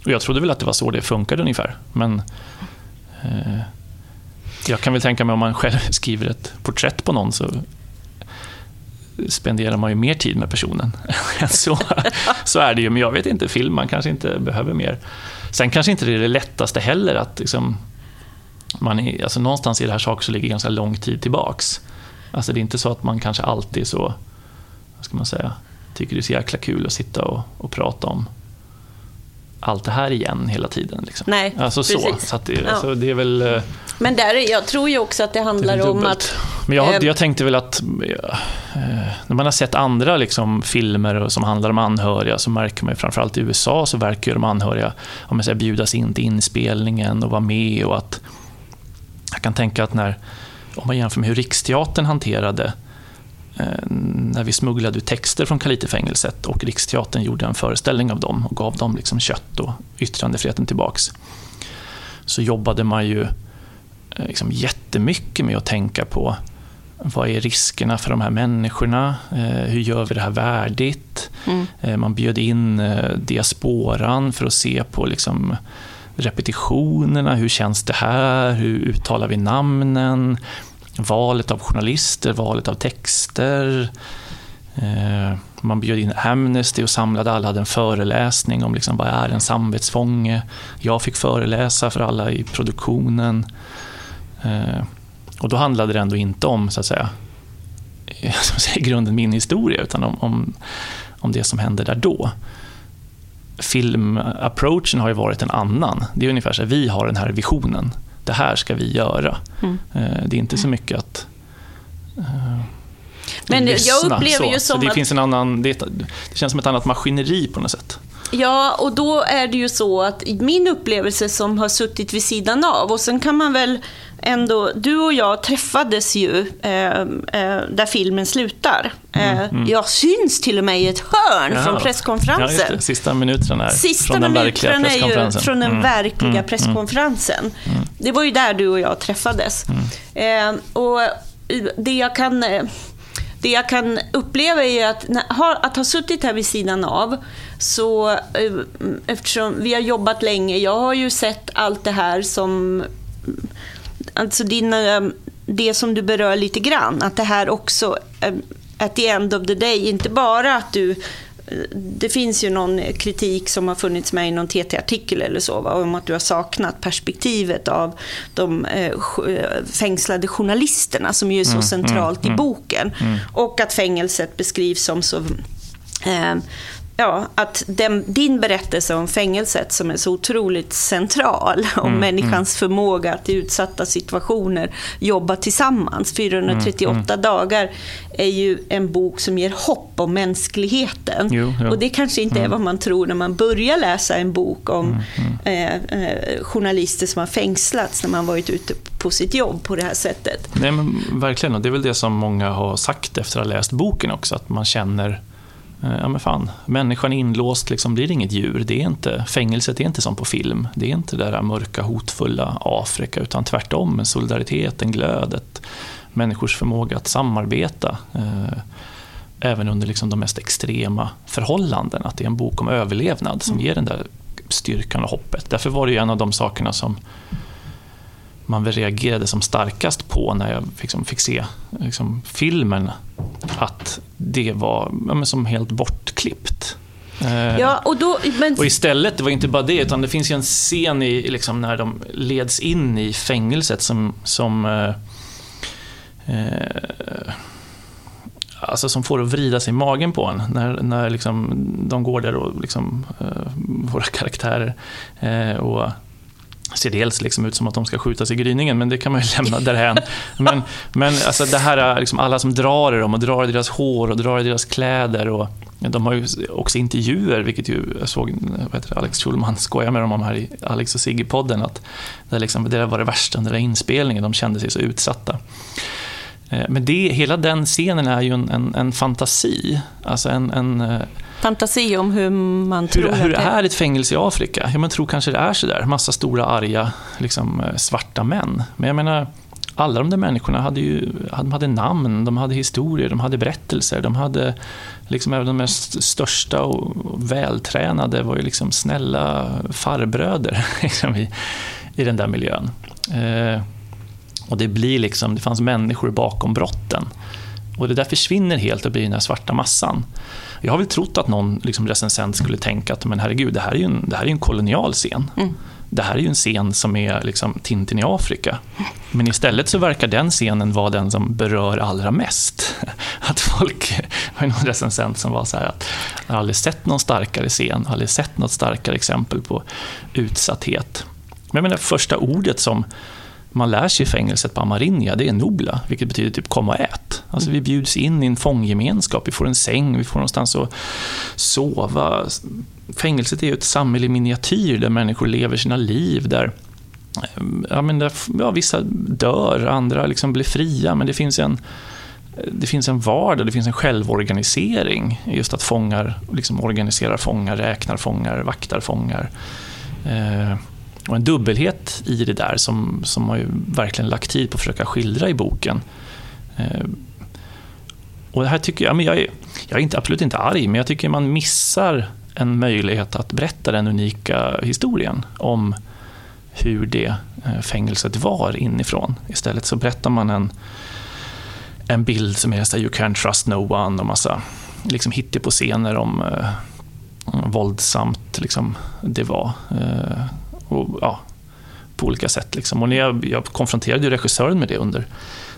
Och jag trodde väl att det var så det funkade ungefär. Men eh, jag kan väl tänka mig om man själv *laughs* skriver ett porträtt på någon så spenderar man ju mer tid med personen. *laughs* så, *laughs* så är det ju, men jag vet inte, film, man kanske inte behöver mer. Sen kanske inte det är det lättaste heller att liksom, man är, alltså någonstans i det här saker som ligger ganska lång tid tillbaks. Alltså det är inte så att man kanske alltid så, vad ska man säga, tycker det är så jäkla kul att sitta och, och prata om allt det här igen hela tiden. Liksom. Nej, alltså så. precis. så det, ja. alltså det är väl... Eh, Men där, jag tror ju också att det handlar det om att... Men jag, äh, jag tänkte väl att äh, när man har sett andra liksom, filmer som handlar om anhöriga så märker man ju framförallt i USA så verkar de anhöriga om jag säger, bjudas in till inspelningen och vara med och att jag kan tänka att när om man jämför med hur Riksteatern hanterade Eh, när vi smugglade ut texter från Kalite-fängelset och Riksteatern gjorde en föreställning av dem och gav dem liksom kött och yttrandefriheten tillbaks. Så jobbade man ju eh, liksom jättemycket med att tänka på vad är riskerna för de här människorna? Eh, hur gör vi det här värdigt? Mm. Man bjöd in diasporan för att se på liksom repetitionerna. Hur känns det här? Hur uttalar vi namnen? valet av journalister, valet av texter. Eh, man bjöd in Amnesty och samlade alla, hade en föreläsning om liksom vad är en samvetsfånge. Jag fick föreläsa för alla i produktionen. Eh, och då handlade det ändå inte om, så att säga, *laughs* i grunden min historia, utan om, om, om det som hände där då. Filmapproachen har ju varit en annan. Det är ungefär så här, vi har den här visionen det här ska vi göra. Mm. Eh, det är inte så mycket att uh, Men lyssna. jag upplever så. ju som så det att... Finns en annan, det, det känns som ett annat maskineri på något sätt. Ja, och då är det ju så att min upplevelse som har suttit vid sidan av, och sen kan man väl ändå, du och jag träffades ju eh, eh, där filmen slutar. Mm, eh, mm. Jag syns till och med i ett hörn Jaha. från presskonferensen. Ja, Sista minuterna är Sista från den verkliga presskonferensen. Är från den mm, verkliga mm, mm. presskonferensen. Mm. Det var ju där du och jag träffades. Eh, och det jag kan eh, det jag kan uppleva är att, att ha suttit här vid sidan av, så eh, eftersom vi har jobbat länge, jag har ju sett allt det här som alltså din, eh, det som du berör lite grann, att det här också, eh, at the end of the day, inte bara att du eh, det finns ju någon kritik som har funnits med i någon TT-artikel eller så, va, om att du har saknat perspektivet av de eh, fängslade journalisterna som ju är så mm, centralt mm, i boken. Mm. Och att fängelset beskrivs som så eh, ja, att den, din berättelse om fängelset som är så otroligt central, om mm, människans mm. förmåga att i utsatta situationer jobba tillsammans. 438 mm, mm, dagar är ju en bok som ger hopp om mänskligheten. Jo, jo. Och det kanske inte är mm. vad man tror när man börjar läsa en bok om mm, eh, eh, journalister som har fängslats när man varit ute på sitt jobb på det här sättet. Nej, men verkligen, och det är väl det som många har sagt efter att ha läst boken också, att man känner ja men fan, människan är inlåst, liksom, blir inget djur. Det är inte, fängelset är inte som på film. Det är inte det där mörka, hotfulla Afrika, utan tvärtom en solidaritet, en glöd, ett människors förmåga att samarbeta. Eh, även under liksom de mest extrema förhållanden. Att det är en bok om överlevnad som mm. ger den där styrkan och hoppet. Därför var det en av de sakerna som man reagerade som starkast på när jag liksom fick se liksom, filmen. Att det var ja, som helt bortklippt. Eh, ja, och, då, men... och istället, det var inte bara det, utan det finns ju en scen i, liksom, när de leds in i fängelset som, som eh, eh, alltså som får att vrida sig i magen på en. När, när liksom, de går där och liksom, eh, våra karaktärer eh, och ser dels liksom ut som att de ska skjutas i gryningen, men det kan man ju *laughs* lämna därhän. Men, men alltså det här, liksom alla som drar i dem och drar i deras hår och drar i deras kläder. Och, de har ju också intervjuer, vilket ju, jag såg vad Alex Schulman skoja med dem om här i Alex och Sigge-podden, att det, liksom, det var det värsta under den inspelningen, de kände sig så utsatta. Eh, men det, hela den scenen är ju en, en, en fantasi. Alltså en, en eh, fantasi om hur man tror hur, hur det är ett fängelse i Afrika? Ja, man tror kanske det är sådär. Massa stora, arga, liksom, eh, svarta män. Men jag menar, alla de där människorna hade ju de hade namn, de hade historier, de hade berättelser. De hade, liksom, även de mest största och vältränade var ju liksom snälla farbröder *laughs* liksom, i, i den där miljön. Eh, och det blir liksom, det fanns människor bakom brotten. Och det där försvinner helt och blir den här svarta massan. Jag har väl trott att någon liksom recensent skulle tänka att men herregud, det här är ju en, det här är en kolonial scen. Mm. Det här är ju en scen som är liksom Tintin i Afrika. Men istället så verkar den scenen vara den som berör allra mest. *laughs* Att folk, det var någon recensent som var så här att jag har aldrig sett någon starkare scen, aldrig sett något starkare exempel på utsatthet. Men jag menar, första ordet som man lär sig i fängelset på Amarinja, det är nobla, vilket betyder typ kom och ät. Alltså vi bjuds in i en fånggemenskap, vi får en säng, vi får någonstans att sova. Fängelset är ju ett samhälle i miniatyr där människor lever sina liv, där eh, ja, men där, ja, vissa dör, andra liksom blir fria, men det finns en det finns en vardag, det finns en självorganisering. Just att fångar liksom organiserar fångar, räknar fångar, vaktar fångar. Eh, och en dubbelhet i det där som, som man ju verkligen lagt tid på att försöka skildra i boken. Eh, och det här tycker jag, men jag är, jag är inte, absolut inte arg, men jag tycker man missar en möjlighet att berätta den unika historien om hur det eh, fängelset var inifrån. Istället så berättar man en, en bild som är så You can't trust no one och massa liksom på scener om eh, våldsamt liksom, det var. Eh, och, ja, på olika sätt. Liksom. Och när jag, jag konfronterade regissören med det under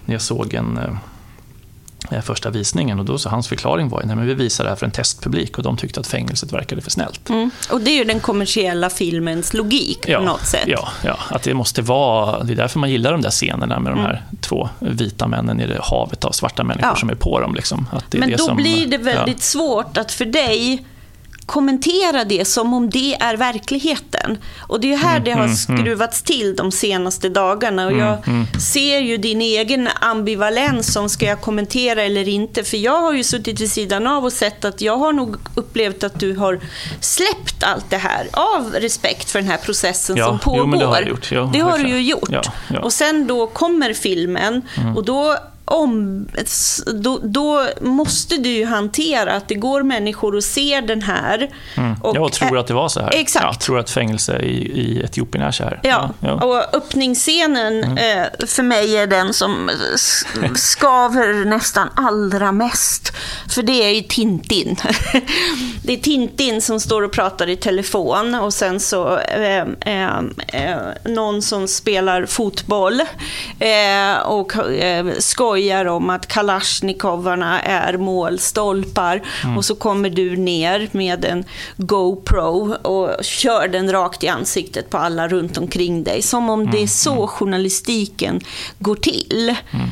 när jag såg en eh, första visningen och då så hans förklaring var att vi visar det här för en testpublik och de tyckte att fängelset verkade för snällt. Mm. Och det är ju den kommersiella filmens logik ja, på något sätt. Ja, ja, att det måste vara, det är därför man gillar de där scenerna med mm. de här två vita männen i det havet av svarta människor ja. som är på dem. Liksom. Men då som, blir det väldigt ja. svårt att för dig kommentera det som om det är verkligheten. Och det är här mm, det har mm, mm. skruvats till de senaste dagarna. Och jag ser ju din egen ambivalens som ska jag kommentera eller inte. För jag har ju suttit vid sidan av och sett att jag har nog upplevt att du har släppt allt det här av respekt för den här processen ja, som pågår. Jo, det har, gjort. Jo, det har du ju gjort. Ja, ja. Och sen då kommer filmen mm. och då om, då, då, måste du ju hantera att det går människor och ser den här. Mm. Och, jag tror att det var så här. Exakt. Jag tror att fängelse i, i Etiopien är så här. Ja, ja, och öppningsscenen mm. eh, för mig är den som skaver nästan allra mest. För det är ju Tintin. *laughs* det är Tintin som står och pratar i telefon och sen så eh, eh, eh någon som spelar fotboll eh, och eh, skojar skojar om att kalasjnikovarna är målstolpar mm. och så kommer du ner med en GoPro och kör den rakt i ansiktet på alla runt omkring dig. Som om det är mm, så journalistiken går till. Mm.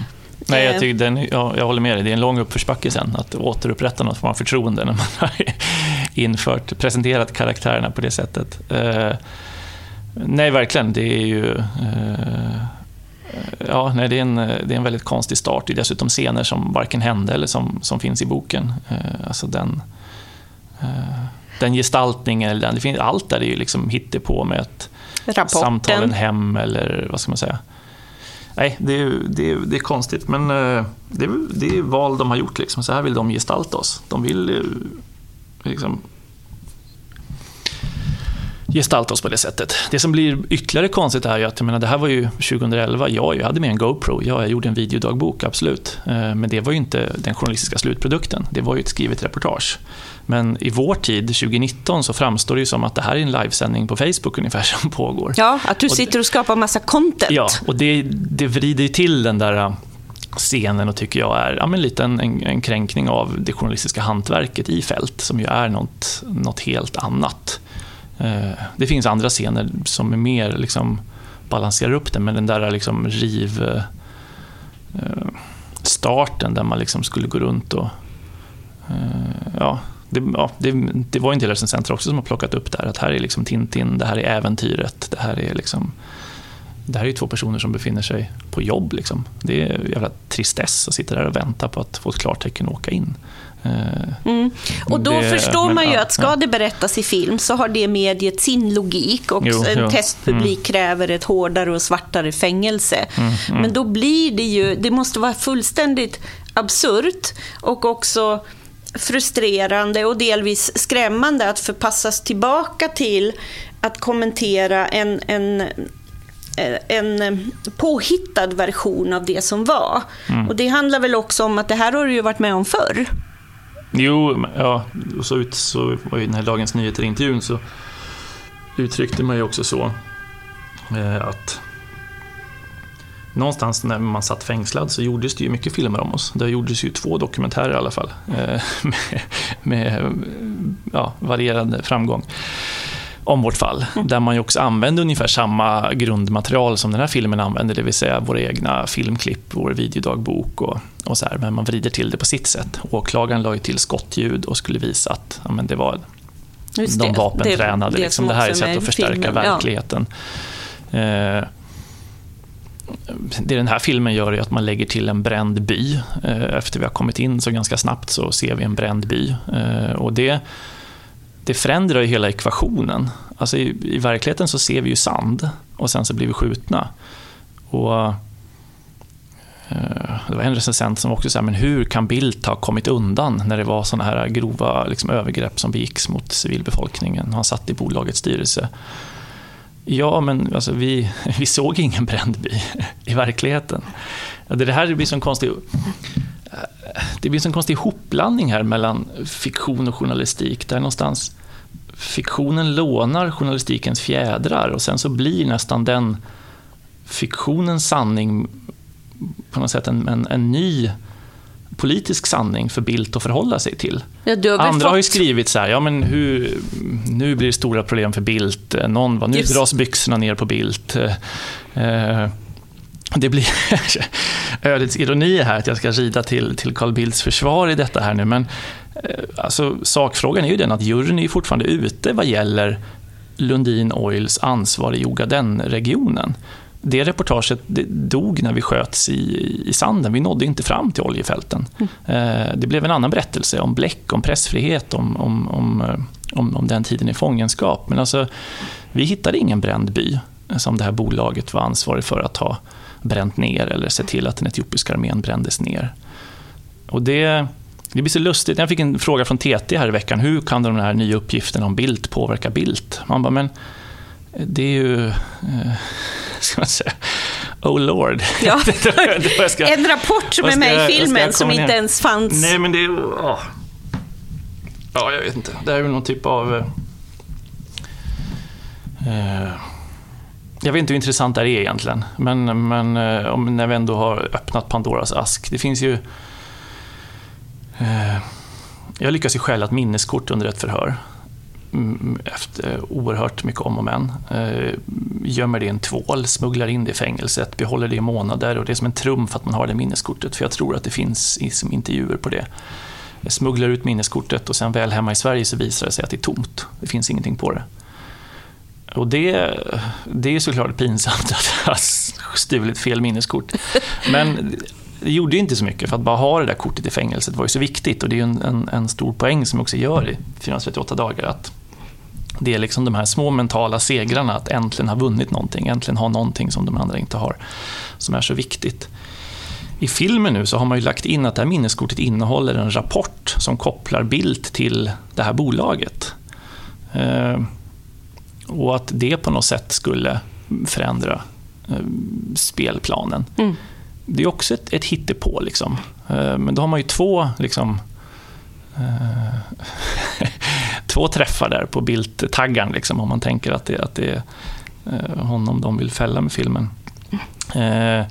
Nej, jag, eh. tycker den, jag, jag, håller med dig. Det är en lång uppförsbacke sen att återupprätta något form av förtroende när man har *laughs* infört, presenterat karaktärerna på det sättet. Uh, nej, verkligen. Det är ju... Uh, ja, nej, det, är en, det är en väldigt konstig start. Det är dessutom scener som varken hände eller som, som finns i boken. Eh, alltså den, eh, den gestaltningen, eller den, det finns, allt där är ju liksom på med ett Rapporten. samtalen hem eller vad ska man säga. nej, det är, det är, det är konstigt, men eh, det är, det är val de har gjort. Liksom. Så här vill de gestalta oss. De vill liksom, gestalta oss på det sättet. Det som blir ytterligare konstigt är ju att, jag menar, det här var ju 2011, ja, jag hade med en GoPro, ja, jag gjorde en videodagbok, absolut. Eh, men det var ju inte den journalistiska slutprodukten, det var ju ett skrivet reportage. Men i vår tid, 2019, så framstår det ju som att det här är en livesändning på Facebook ungefär *laughs* som pågår. Ja, att du sitter och skapar massa content. Ja, och det, det vrider ju till den där äh, scenen och tycker jag är ja, men lite en, en, en, kränkning av det journalistiska hantverket i fält, som ju är något, något helt annat. Eh, det finns andra scener som är mer liksom, balanserar upp det, men den där liksom riv eh, eh starten där man liksom skulle gå runt och eh, ja, det, ja, det, det var en del recensenter också som har plockat upp det här, att här är liksom Tintin, det här är äventyret, det här är liksom det här är ju två personer som befinner sig på jobb. Liksom. Det är jävla tristess att sitta där och vänta på att få ett klartecken att åka in. Eh, mm. Och då det, förstår men, man ju att ska ja. det berättas i film så har det mediet sin logik och jo, en jo. testpublik mm. kräver ett hårdare och svartare fängelse. Mm, mm, men då blir det ju, det måste vara fullständigt absurt och också frustrerande och delvis skrämmande att förpassas tillbaka till att kommentera en, en en påhittad version av det som var. Mm. Och Det handlar väl också om att det här har du ju varit med om förr. Jo, ja, och så, ut, så var ju den här Dagens Nyheter-intervjun så uttryckte man ju också så eh, att någonstans när man satt fängslad så gjordes det ju mycket filmer om oss. Det gjordes ju två dokumentärer i alla fall, eh, *laughs* med, med ja, varierande framgång om vårt fall, mm. där man ju också använde ungefär samma grundmaterial som den här filmen använder, det vill säga våra egna filmklipp, vår videodagbok och, och så här, men man vrider till det på sitt sätt. Åklagaren la ju till skottljud och skulle visa att ja, men det var Just de vapentränade. Det, det, liksom. det här är ett sätt att förstärka filmen, verkligheten. Ja. Eh, det den här filmen gör är att man lägger till en bränd by. Eh, efter vi har kommit in så ganska snabbt så ser vi en bränd by. Eh, och det, det förändrar ju hela ekvationen. Alltså i, i, verkligheten så ser vi ju sand och sen så blir vi skjutna. Och, eh, det var en recensent som också sa, men hur kan Bildt ha kommit undan när det var sådana här grova liksom, övergrepp som begicks mot civilbefolkningen? Han satt i bolagets styrelse. Ja, men alltså, vi, *laughs* vi såg ingen bränd by i verkligheten. Det här blir så konstig... Det blir en konstig hopblandning här mellan fiktion och journalistik. Där någonstans fiktionen lånar journalistikens fjädrar och sen så blir nästan den fiktionens sanning på något sätt en, en, en ny politisk sanning för Bildt att förhålla sig till. Ja, har Andra fått... har ju skrivit så här, ja men hur, nu blir det stora problem för Bildt. Någon var, nu Just... dras byxorna ner på Bildt. Eh, det blir *laughs* ödets ironi här att jag ska rida till, till Carl Bildts försvar i detta här nu, men eh, alltså, sakfrågan är ju den att juryn är fortfarande ute vad gäller Lundin Oils ansvar i Ogaden-regionen det reportaget det dog när vi sköts i, i sanden. Vi nådde inte fram till oljefälten. Mm. Det blev en annan berättelse om bläck, om pressfrihet, om, om, om, eh, om, om den tiden i fångenskap. Men alltså, vi hittade ingen bränd by som det här bolaget var ansvarig för att ha bränt ner eller sett till att den etiopiska armén brändes ner. Och det, det blir så lustigt. Jag fick en fråga från TT här i veckan. Hur kan de här nya uppgifterna om Bildt påverka Bildt? Man bara, men det är ju... Eh, *laughs* ska man säga? Oh Lord. Ja. *laughs* ska, en rapport som är med i filmen som inte ens fanns. Nej, men det är... Oh. Ja, jag vet inte. Det är väl någon typ av... Eh, jag vet inte hur intressant det är egentligen, men, men eh, om, när vi ändå har öppnat Pandoras ask. Det finns ju... Eh, jag lyckas ju stjäla ett minneskort under ett förhör. Mm, efter eh, oerhört mycket om och men. Eh, gömmer det i en tvål, smugglar in det i fängelset, behåller det i månader och det är som en trumf att man har det minneskortet för jag tror att det finns som intervjuer på det. Jag smugglar ut minneskortet och sen väl hemma i Sverige så visar det sig att det är tomt. Det finns ingenting på det. Och det, det är såklart pinsamt att ha stulit fel minneskort. Men det gjorde ju inte så mycket, för att bara ha det där kortet i fängelset var ju så viktigt. Och det är ju en, en, en stor poäng som jag också gör i 438 dagar, att det är liksom de här små mentala segrarna, att äntligen ha vunnit någonting, äntligen ha någonting som de andra inte har, som är så viktigt. I filmen nu så har man ju lagt in att det här minneskortet innehåller en rapport som kopplar Bildt till det här bolaget. Eh, och att det på något sätt skulle förändra eh, spelplanen. Mm. Det är också ett, ett hittepå. Liksom. Eh, men då har man ju två liksom, eh, *laughs* två träffar där på Bildt-taggaren, liksom, om man tänker att det, att det är honom de vill fälla med filmen. Eh,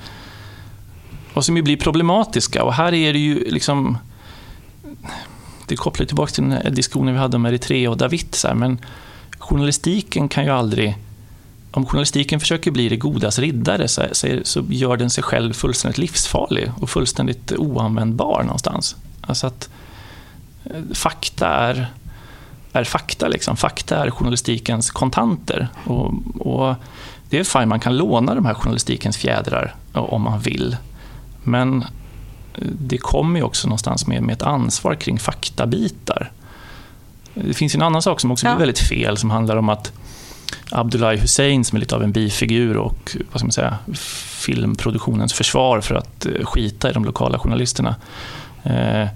och som ju blir problematiska. Och här är det ju liksom... Det kopplar tillbaka till den diskussionen vi hade om Eritrea och David. Så här, men journalistiken kan ju aldrig... Om journalistiken försöker bli det godas riddare så, så, så gör den sig själv fullständigt livsfarlig och fullständigt oanvändbar någonstans. Alltså att eh, fakta är, är fakta. Liksom. Fakta är journalistikens kontanter. Och, och det är fine, man kan låna de här journalistikens fjädrar eh, om man vill. Men eh, det kommer ju också någonstans med, med ett ansvar kring faktabitar. Det finns en annan sak som också ja. blir väldigt fel, som handlar om att Abdullahi Hussein, som är lite av en bifigur och vad ska man säga, filmproduktionens försvar för att eh, skita i de lokala journalisterna. Eh,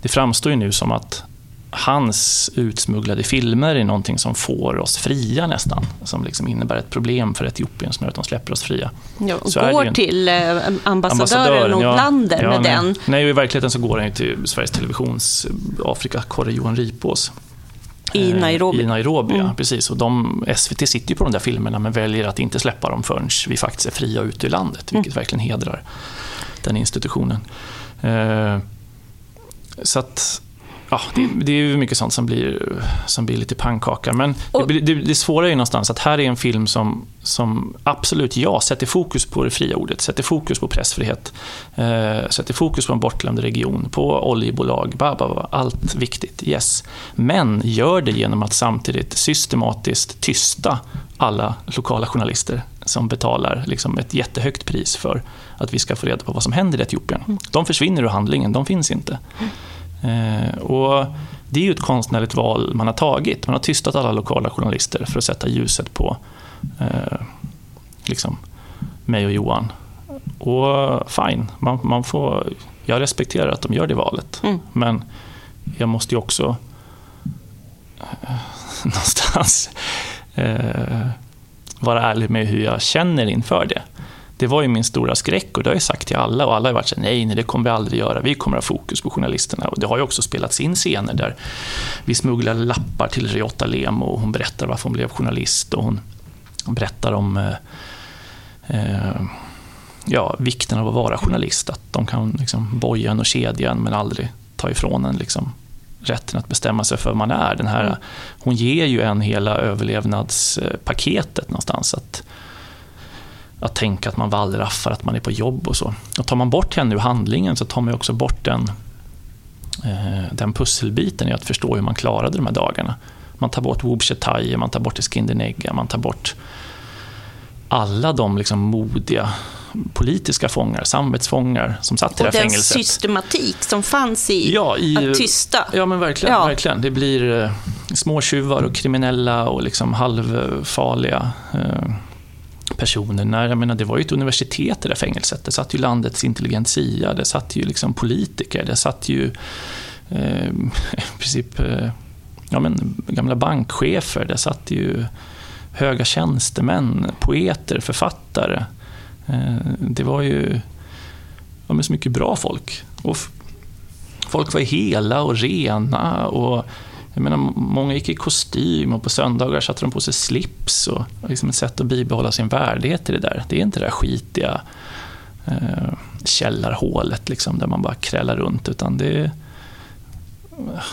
det framstår ju nu som att hans utsmugglade filmer är någonting som får oss fria nästan. Som liksom innebär ett problem för Etiopien som gör att de släpper oss fria. Ja, och går en... till eh, ambassadören, och ja, ja, med nej, den. Nej, i verkligheten så går den till Sveriges Televisions Afrikakorre Johan Ripås. I eh, Nairobi. I Nairobi, mm. precis. Och de, SVT sitter ju på de där filmerna men väljer att inte släppa dem förrän vi faktiskt är fria ute i landet, vilket mm. verkligen hedrar den institutionen. Eh, så att Ja, det, det är mycket sånt som blir, som blir lite pannkaka. Men och, det, det, det svåra är ju någonstans att här är en film som, som absolut, ja, sätter fokus på det fria ordet, sätter fokus på pressfrihet, eh, sätter fokus på en bortglömd region, på oljebolag, ba, ba, ba, allt viktigt, yes. Men gör det genom att samtidigt systematiskt tysta alla lokala journalister som betalar liksom ett jättehögt pris för att vi ska få reda på vad som händer i Etiopien. Mm. De försvinner ur handlingen, de finns inte. Mm. Eh, och det är ju ett konstnärligt val man har tagit. Man har tystat alla lokala journalister för att sätta ljuset på eh, liksom, mig och Johan. Och fine, man, man får, jag respekterar att de gör det valet. Mm. Men jag måste ju också eh, *laughs* någonstans eh, vara ärlig med hur jag känner inför det det var ju min stora skräck och det har jag sagt till alla och alla har varit så nej, nej, det kommer vi aldrig göra. Vi kommer ha fokus på journalisterna. Och det har ju också spelats in scener där vi smugglar lappar till Riota Lemo och hon berättar varför hon blev journalist och hon berättar om eh, eh, ja, vikten av att vara journalist. Att de kan liksom boja en och kedja en men aldrig ta ifrån en liksom, rätten att bestämma sig för vad man är. Den här, mm. Hon ger ju en hela överlevnadspaketet någonstans. Att att tänka att man wallraffar, att man är på jobb och så. Och tar man bort henne ur handlingen så tar man också bort den, eh, den pusselbiten i att förstå hur man klarade de här dagarna. Man tar bort Wubshetai, man tar bort Eskindenegga, man tar bort alla de liksom modiga politiska fångar, samvetsfångar som satt i det här fängelset. Och den systematik som fanns i, ja, i att tysta. Ja, men verkligen. Ja. verkligen. Det blir eh, småtjuvar och kriminella och liksom halvfarliga eh, personerna. Jag menar, det var ju ett universitet i det där fängelset. Det satt ju landets intelligentsia, det satt ju liksom politiker, det satt ju eh, *laughs* i princip eh, ja, men, gamla bankchefer, det satt ju höga tjänstemän, poeter, författare. Eh, det var ju ja, men så mycket bra folk. Och folk var hela och rena och jag menar, många gick i kostym och på söndagar satte de på sig slips. Och liksom ett sätt att bibehålla sin värdighet i det där. Det är inte det där skitiga eh, källarhålet liksom, där man bara krälar runt. Utan det är,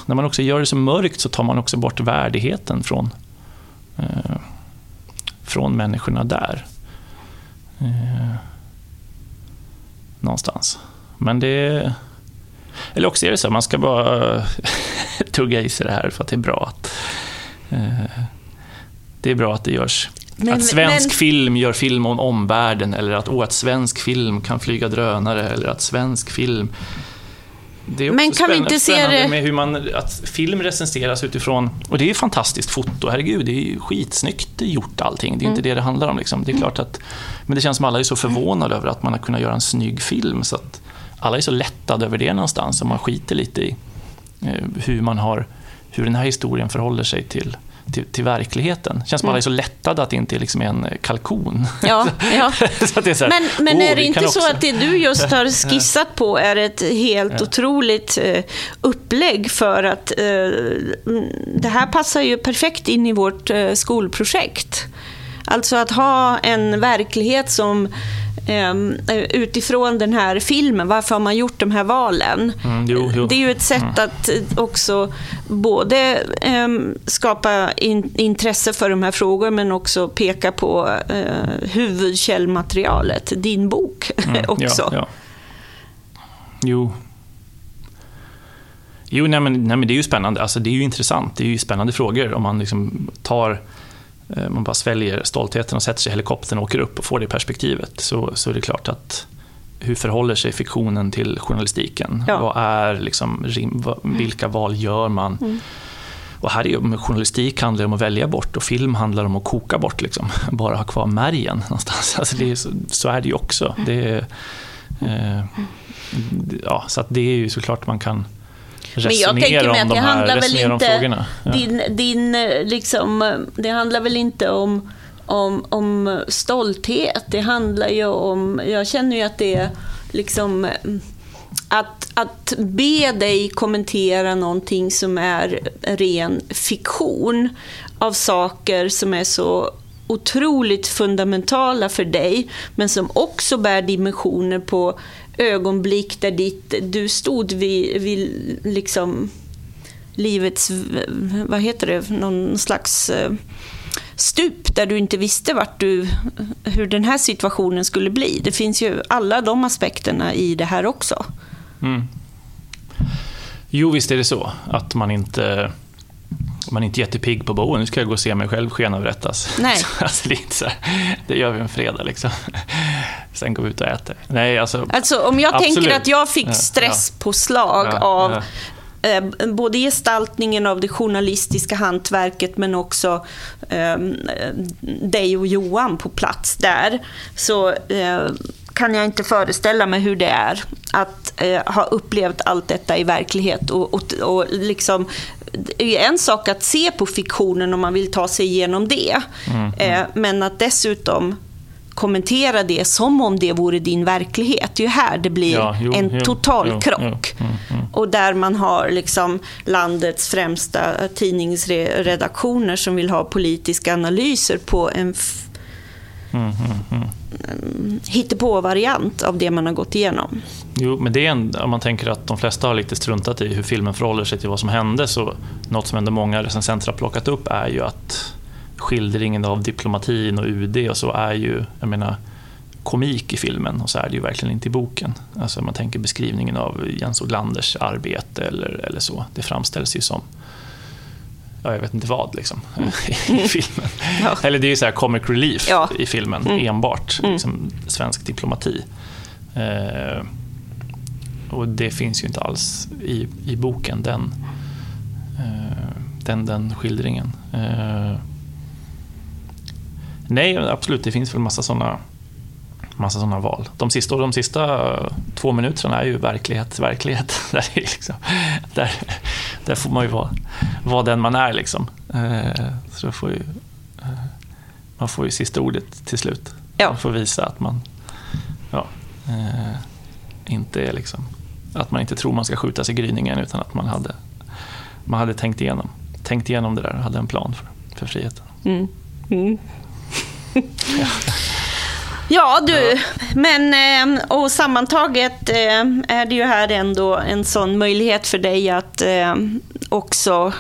när man också gör det så mörkt så tar man också bort värdigheten från, eh, från människorna där. Eh, någonstans. Men det eller också är det så, man ska bara *laughs* tugga i sig det här för att det är bra att eh, det är bra att det görs. Men, att svensk men... film gör film om omvärlden eller att, oh, att svensk film kan flyga drönare eller att svensk film det är också Men kan vi inte se det... med hur man, att film recenseras utifrån, och det är ju fantastiskt foto, herregud, det är ju skitsnyggt gjort allting, det är mm. inte det det handlar om. Liksom. Det är klart att, men det känns som att alla är så förvånade över att man har kunnat göra en snygg film, så att alla är så lättade över det någonstans, och man skiter lite i eh, hur, man har, hur den här historien förhåller sig till till, till verkligheten. Det känns som mm. alla är så lättade att det inte liksom är en eh, kalkon. Ja, *laughs* ja. är men men är det inte så att det du just *laughs* har skissat på är ett helt ja. otroligt uh, upplägg för att uh, det här passar ju perfekt in i vårt skolprojekt. Alltså att ha en verklighet som utifrån den här filmen, varför har man gjort de här valen? Mm, jo, jo. Det är ju ett sätt mm. att också både um, skapa in, intresse för de här frågorna men också peka på uh, huvudkällmaterialet, din bok *laughs* mm, också. Ja, ja. Jo, Jo, nej men, nej men det är ju spännande. Alltså, det är ju intressant. Det är ju spännande frågor om man liksom tar Eh, man bara sväljer stoltheten och sätter sig i helikoptern och åker upp och får det perspektivet så, så är det klart att hur förhåller sig fiktionen till journalistiken? Ja. Vad är liksom, vilka val gör man? Mm. Och här är journalistik handlar om att välja bort och film handlar om att koka bort, liksom. *laughs* bara ha kvar märgen någonstans. Alltså är, så, så, är det ju också. Det är, eh, ja, så att det är ju såklart man kan men jag tänker mig att det handlar väl inte... Ja. Din, din, liksom, det handlar väl inte om, om, om stolthet. Det handlar ju om... Jag känner ju att det är liksom... Att, att be dig kommentera någonting som är ren fiktion av saker som är så otroligt fundamentala för dig, men som också bär dimensioner på ögonblick där ditt, du stod vid, vid liksom livets, vad heter det, någon slags eh, stup där du inte visste vart du, hur den här situationen skulle bli. Det finns ju alla de aspekterna i det här också. Mm. Jo, visst är det så. Att man inte man är inte jättepigg på bo, nu ska jag gå och se mig själv skenavrättas. Nej. *laughs* alltså, det, är inte så det gör vi en fredag liksom. *laughs* Sen går vi ut och äter. Nej, alltså, alltså om jag absolut. tänker att jag fick stresspåslag ja, ja, av eh, både gestaltningen av det journalistiska hantverket men också eh, dig och Johan på plats där. Så eh, kan jag inte föreställa mig hur det är att eh, ha upplevt allt detta i verklighet. Och, och, och liksom, det är en sak att se på fiktionen om man vill ta sig igenom det. Mm, mm. Eh, men att dessutom kommentera det som om det vore din verklighet. Det är ju här det blir ja, jo, en total jo, krock. Jo, mm, mm. Och där man har liksom landets främsta tidningsredaktioner som vill ha politiska analyser på en mm, mm, mm. hittepå-variant av det man har gått igenom. Jo, men det är en, om man tänker att de flesta har lite struntat i hur filmen förhåller sig till vad som hände, så något som ändå många recensenter har plockat upp är ju att skildringen av diplomatin och UD och så är ju, jag menar, komik i filmen och så är det ju verkligen inte i boken. Alltså man tänker beskrivningen av Jens Odlanders arbete eller, eller så. Det framställs ju som ja, jag vet inte vad liksom, *laughs* i filmen. Ja. Eller det är ju så här comic relief ja. i filmen, mm. enbart. Mm. Liksom, svensk diplomati. Eh, och det finns ju inte alls i, i boken, den, eh, den, den skildringen. Eh, nej, absolut, det finns väl massa sådana massa sådana val. De sista, de sista två minuterna är ju verklighet, verklighet. *laughs* Där, liksom, där, där får man ju vara, vara den man är. Liksom. Eh, så får ju, eh, man får ju sista ordet till slut. Ja. Man får visa att man ja, eh, inte är liksom, att man inte tror man ska skjutas i gryningen utan att man hade, man hade tänkt, igenom, tänkt igenom det där och hade en plan för, för friheten. Mm. Mm. *laughs* *laughs* ja. Ja du, ja. men eh, och sammantaget eh, är det ju här ändå en sån möjlighet för dig att eh, också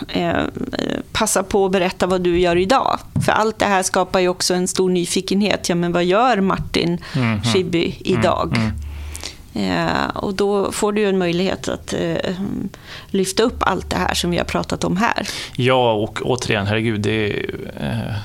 passa på att berätta vad du gör idag. För allt det här skapar ju också en stor nyfikenhet. Ja, men vad gör Martin mm, Schibbye mm, idag? Mm, mm. och då får du en möjlighet att eh, lyfta upp allt det här som vi har pratat om här. Ja, och återigen, herregud, det är... Eh,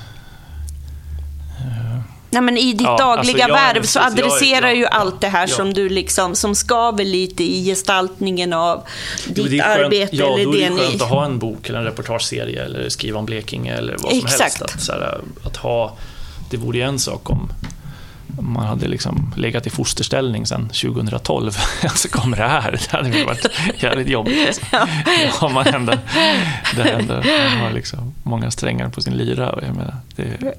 Nej, men I ditt ja, dagliga alltså värv så adresserar jag, ju allt det här som du liksom, som skaver lite i gestaltningen av ditt jo, arbete. Ja, eller då är det skönt att ha en bok eller en reportageserie eller skriva om Blekinge eller vad som Exakt. helst. Att, så här, att ha, det vore ju en sak om man hade liksom legat i fosterställning sedan 2012, *laughs* så kommer det här. Det hade varit jävligt jobbigt. Alltså. Ja. Ja, man ändå, det händer, man har liksom många strängar på sin lyra. Och jag menar, det,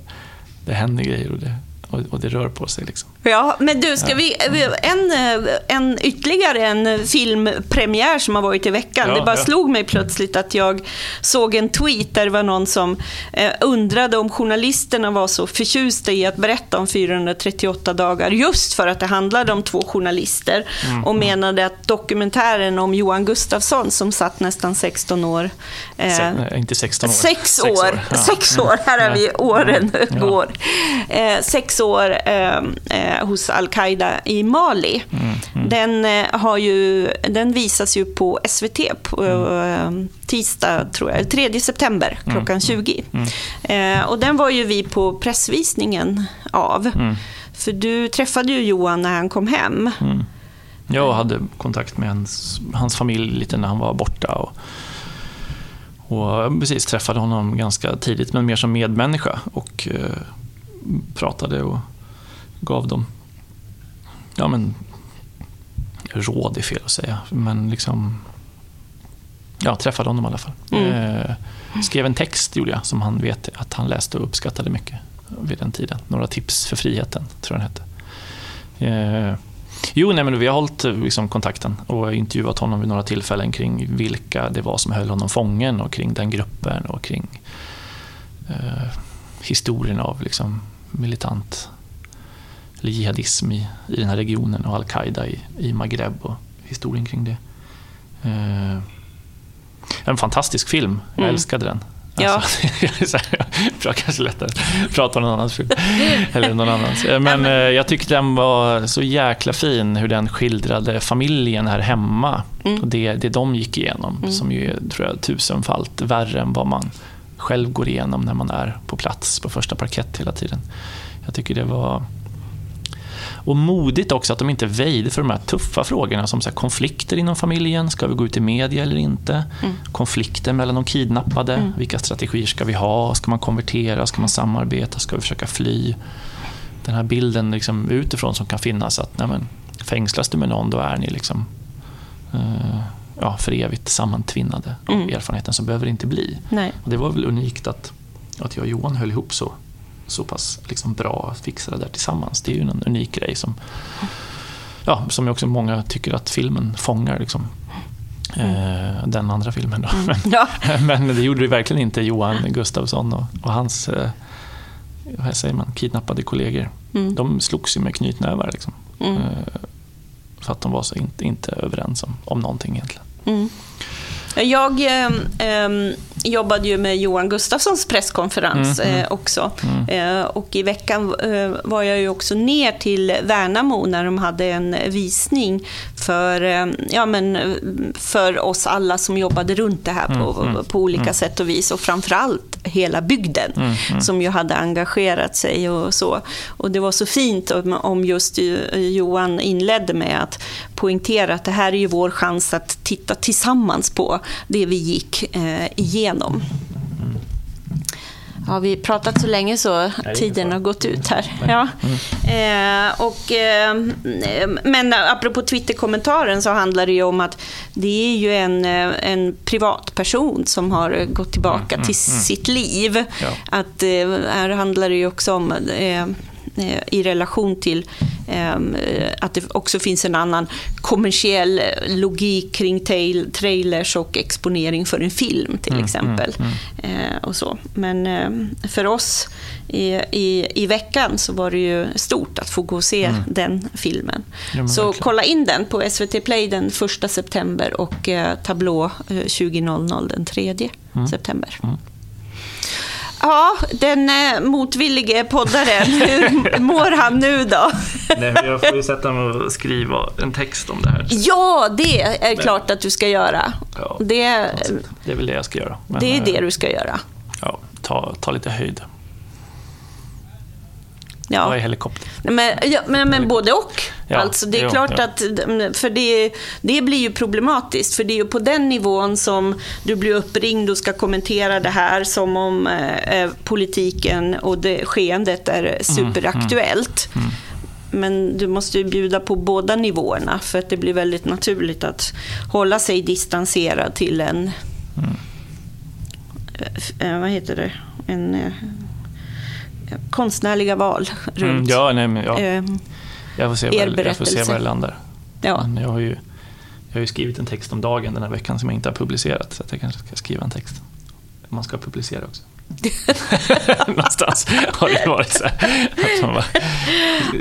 det händer grejer och det, och, och det rör på sig. Liksom. Ja, men du, ska vi, en, en ytterligare en filmpremiär som har varit i veckan. Ja, det bara ja. slog mig plötsligt att jag såg en tweet där det var någon som eh, undrade om journalisterna var så förtjusta i att berätta om 438 dagar just för att det handlade om två journalister mm, och menade att dokumentären om Johan Gustafsson som satt nästan 16 år. Eh, Se, nej, inte 16 år. Sex år. Sex år, ja. sex år. här är vi, åren *laughs* går. Eh, sex år ehm, eh, hos Al-Qaida i Mali. Mm, mm. Den, eh, har ju, den visas ju på SVT på mm. eh, tisdag, tror jag, 3 september mm, klockan 20. Mm, mm. Eh, och den var ju vi på pressvisningen av. För du träffade ju Johan när han kom hem. Jag hade kontakt med hans, hans familj lite när han var borta. Och, och precis träffade honom ganska tidigt, men mer som medmänniska. Och eh, pratade och gav dem ja, men, råd är fel att säga, men liksom ja, träffade honom i alla fall. Mm. Eh, skrev en text gjorde jag, som han vet att han läste och uppskattade mycket vid den tiden. Några tips för friheten, tror jag den hette. Eh, jo, nej, men vi har hållit liksom, kontakten och intervjuat honom vid några tillfällen kring vilka det var som höll honom fången och kring den gruppen och kring eh, historien av liksom, militant eller jihadism i, i den här regionen och al-Qaida i, i Maghreb och historien kring det. Eh, en fantastisk film, jag mm. älskade den. Ja. Alltså, *laughs* bra, kanske lättare att prata om någon annans film. Eller någon annans. Eh, men eh, jag tyckte den var så jäkla fin, hur den skildrade familjen här hemma. Mm. Och det, det de gick igenom, mm. som ju är tror jag, tusenfalt värre än vad man själv går igenom när man är på plats på första parkett hela tiden. Jag tycker det var... Och modigt också att de inte väjde för de här tuffa frågorna som så konflikter inom familjen, ska vi gå ut i media eller inte? Mm. Konflikter mellan de kidnappade, mm. vilka strategier ska vi ha? Ska man konvertera? Ska man samarbeta? Ska vi försöka fly? Den här bilden liksom utifrån som kan finnas att nej men, fängslas du med någon då är ni liksom uh, ja, för evigt sammantvinnade av mm. erfarenheten som behöver det inte bli. Nej. Och det var väl unikt att, att jag och Johan höll ihop så, så pass liksom bra att fixa det där tillsammans. Det är ju en unik grej som, ja, som också många tycker att filmen fångar. Liksom. Mm. Den andra filmen då. Mm. *laughs* Ja. *laughs* Men det gjorde det verkligen inte Johan Gustafsson och, och hans eh, vad säger man, kidnappade kollegor. Mm. De slogs ju med knytnävar. Liksom. Mm. Eh, för att de var så inte, inte överens om, om någonting egentligen. Mm. Jag eh, jobbade ju med Johan Gustafssons presskonferens mm, mm. eh, också. Mm. Eh, och i veckan eh, var jag ju också ner till Värnamo när de hade en visning för, eh, ja, men, för oss alla som jobbade runt det här på, mm, mm, på olika mm. sätt och vis. Och framförallt hela bygden som ju hade engagerat sig och så. Och det var så fint om just Johan inledde med att poängtera att det här är ju vår chans att titta tillsammans på det vi gick eh, igenom. Har vi pratat så länge så tiden har gått ut här. Ja. Mm. Eh, och, eh, men apropå Twitter-kommentaren så handlar det ju om att det är ju en, eh, en privatperson som har gått tillbaka mm, till mm, mm. sitt liv. Ja. Att, eh, här handlar det ju också om Eh, i relation till ehm, att det också finns en annan kommersiell logik kring trailers och exponering för en film till mm, exempel. Mm, mm. Och så. Men ehm, för oss i, i, i veckan så var det ju stort att få gå och se mm. den filmen. Ja, så verkligen. kolla in den på SVT Play den 1 september och eh, Tablå 20.00 den 3 mm. september. Ja, den eh, motvillige poddaren, *laughs* hur mår han nu då? Nej, jag får ju sätta mig och skriva en text om det här. Ja, det är klart att du ska göra. Ja, det, det är väl det jag ska göra. Men, det är det eh, du ska göra. Ja, ta, ta lite höjd. Ja. Vad är helikopter? Men, ja, men, men både och. Ja, alltså, det är jo, klart ja. att, för det, det blir ju problematiskt, för det är ju på den nivån som du blir uppringd och ska kommentera det här som om eh, eh politiken och det skeendet är mm, superaktuellt. Mm, mm, men du måste ju bjuda på båda nivåerna för att det blir väldigt naturligt att hålla sig distanserad till en... Mm. Eh, vad heter det? En eh, konstnärliga val runt mm, ja, nej, men, ja. Eh, jag, får se var, jag får se var det landar. Ja. Men jag, har ju, jag har ju skrivit en text om dagen den här veckan som jag inte har publicerat så jag kanske ska skriva en text. Man ska publicera också. *laughs* *laughs* Någonstans har det varit så här, att man bara,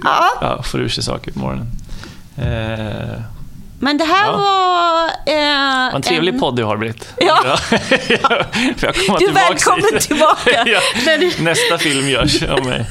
ja. Ja, får ur sig saker på morgonen. Eh, men det här ja. var... Eh, Vad en trevlig en... podd du har, Britt. Ja. *laughs* du är välkommen tillbaka. *laughs* ja. du... Nästa film görs av mig.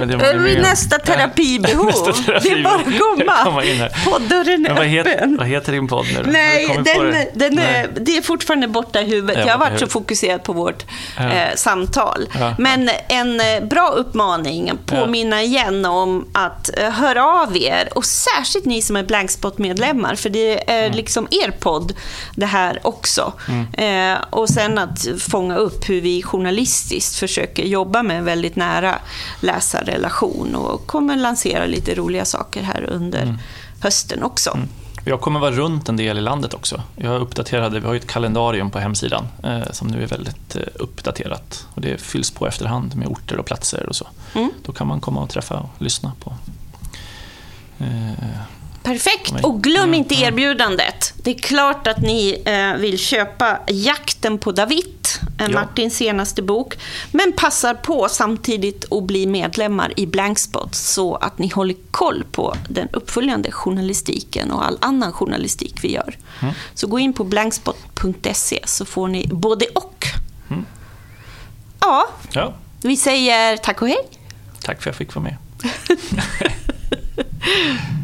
Ja, det är nästa terapibehov. nästa terapibehov. Det är bara att komma. Poddörren är vad heter, öppen. Vad heter din podd nu? Nej, den, det? den Nej. Är, det är fortfarande borta i huvudet. Jag har varit så fokuserad på vårt eh, samtal. Men en eh, bra uppmaning, påminna igen om att eh, höra av er. Och särskilt ni som är Blankspot-medlemmar lyssnar, för det är mm. liksom er podd det här också. Mm. Eh, och sen att fånga upp hur vi journalistiskt försöker jobba med en väldigt nära läsarrelation och kommer lansera lite roliga saker här under mm. hösten också. Mm. Jag kommer vara runt en del i landet också. Jag uppdaterade, vi har ett kalendarium på hemsidan eh, som nu är väldigt eh, uppdaterat. Och det fylls på efterhand med orter och platser och så. Mm. Då kan man komma och träffa och lyssna på eh, Perfekt! Och glöm inte erbjudandet. Det är klart att ni eh, vill köpa Jakten på David, ja. Martins senaste bok. Men passar på samtidigt att bli medlemmar i Blankspot så att ni håller koll på den uppföljande journalistiken och all annan journalistik vi gör. Mm. Så gå in på blankspot.se så får ni både och. Mm. Ja, ja, vi säger tack och hej. Tack för att jag fick vara med. *laughs*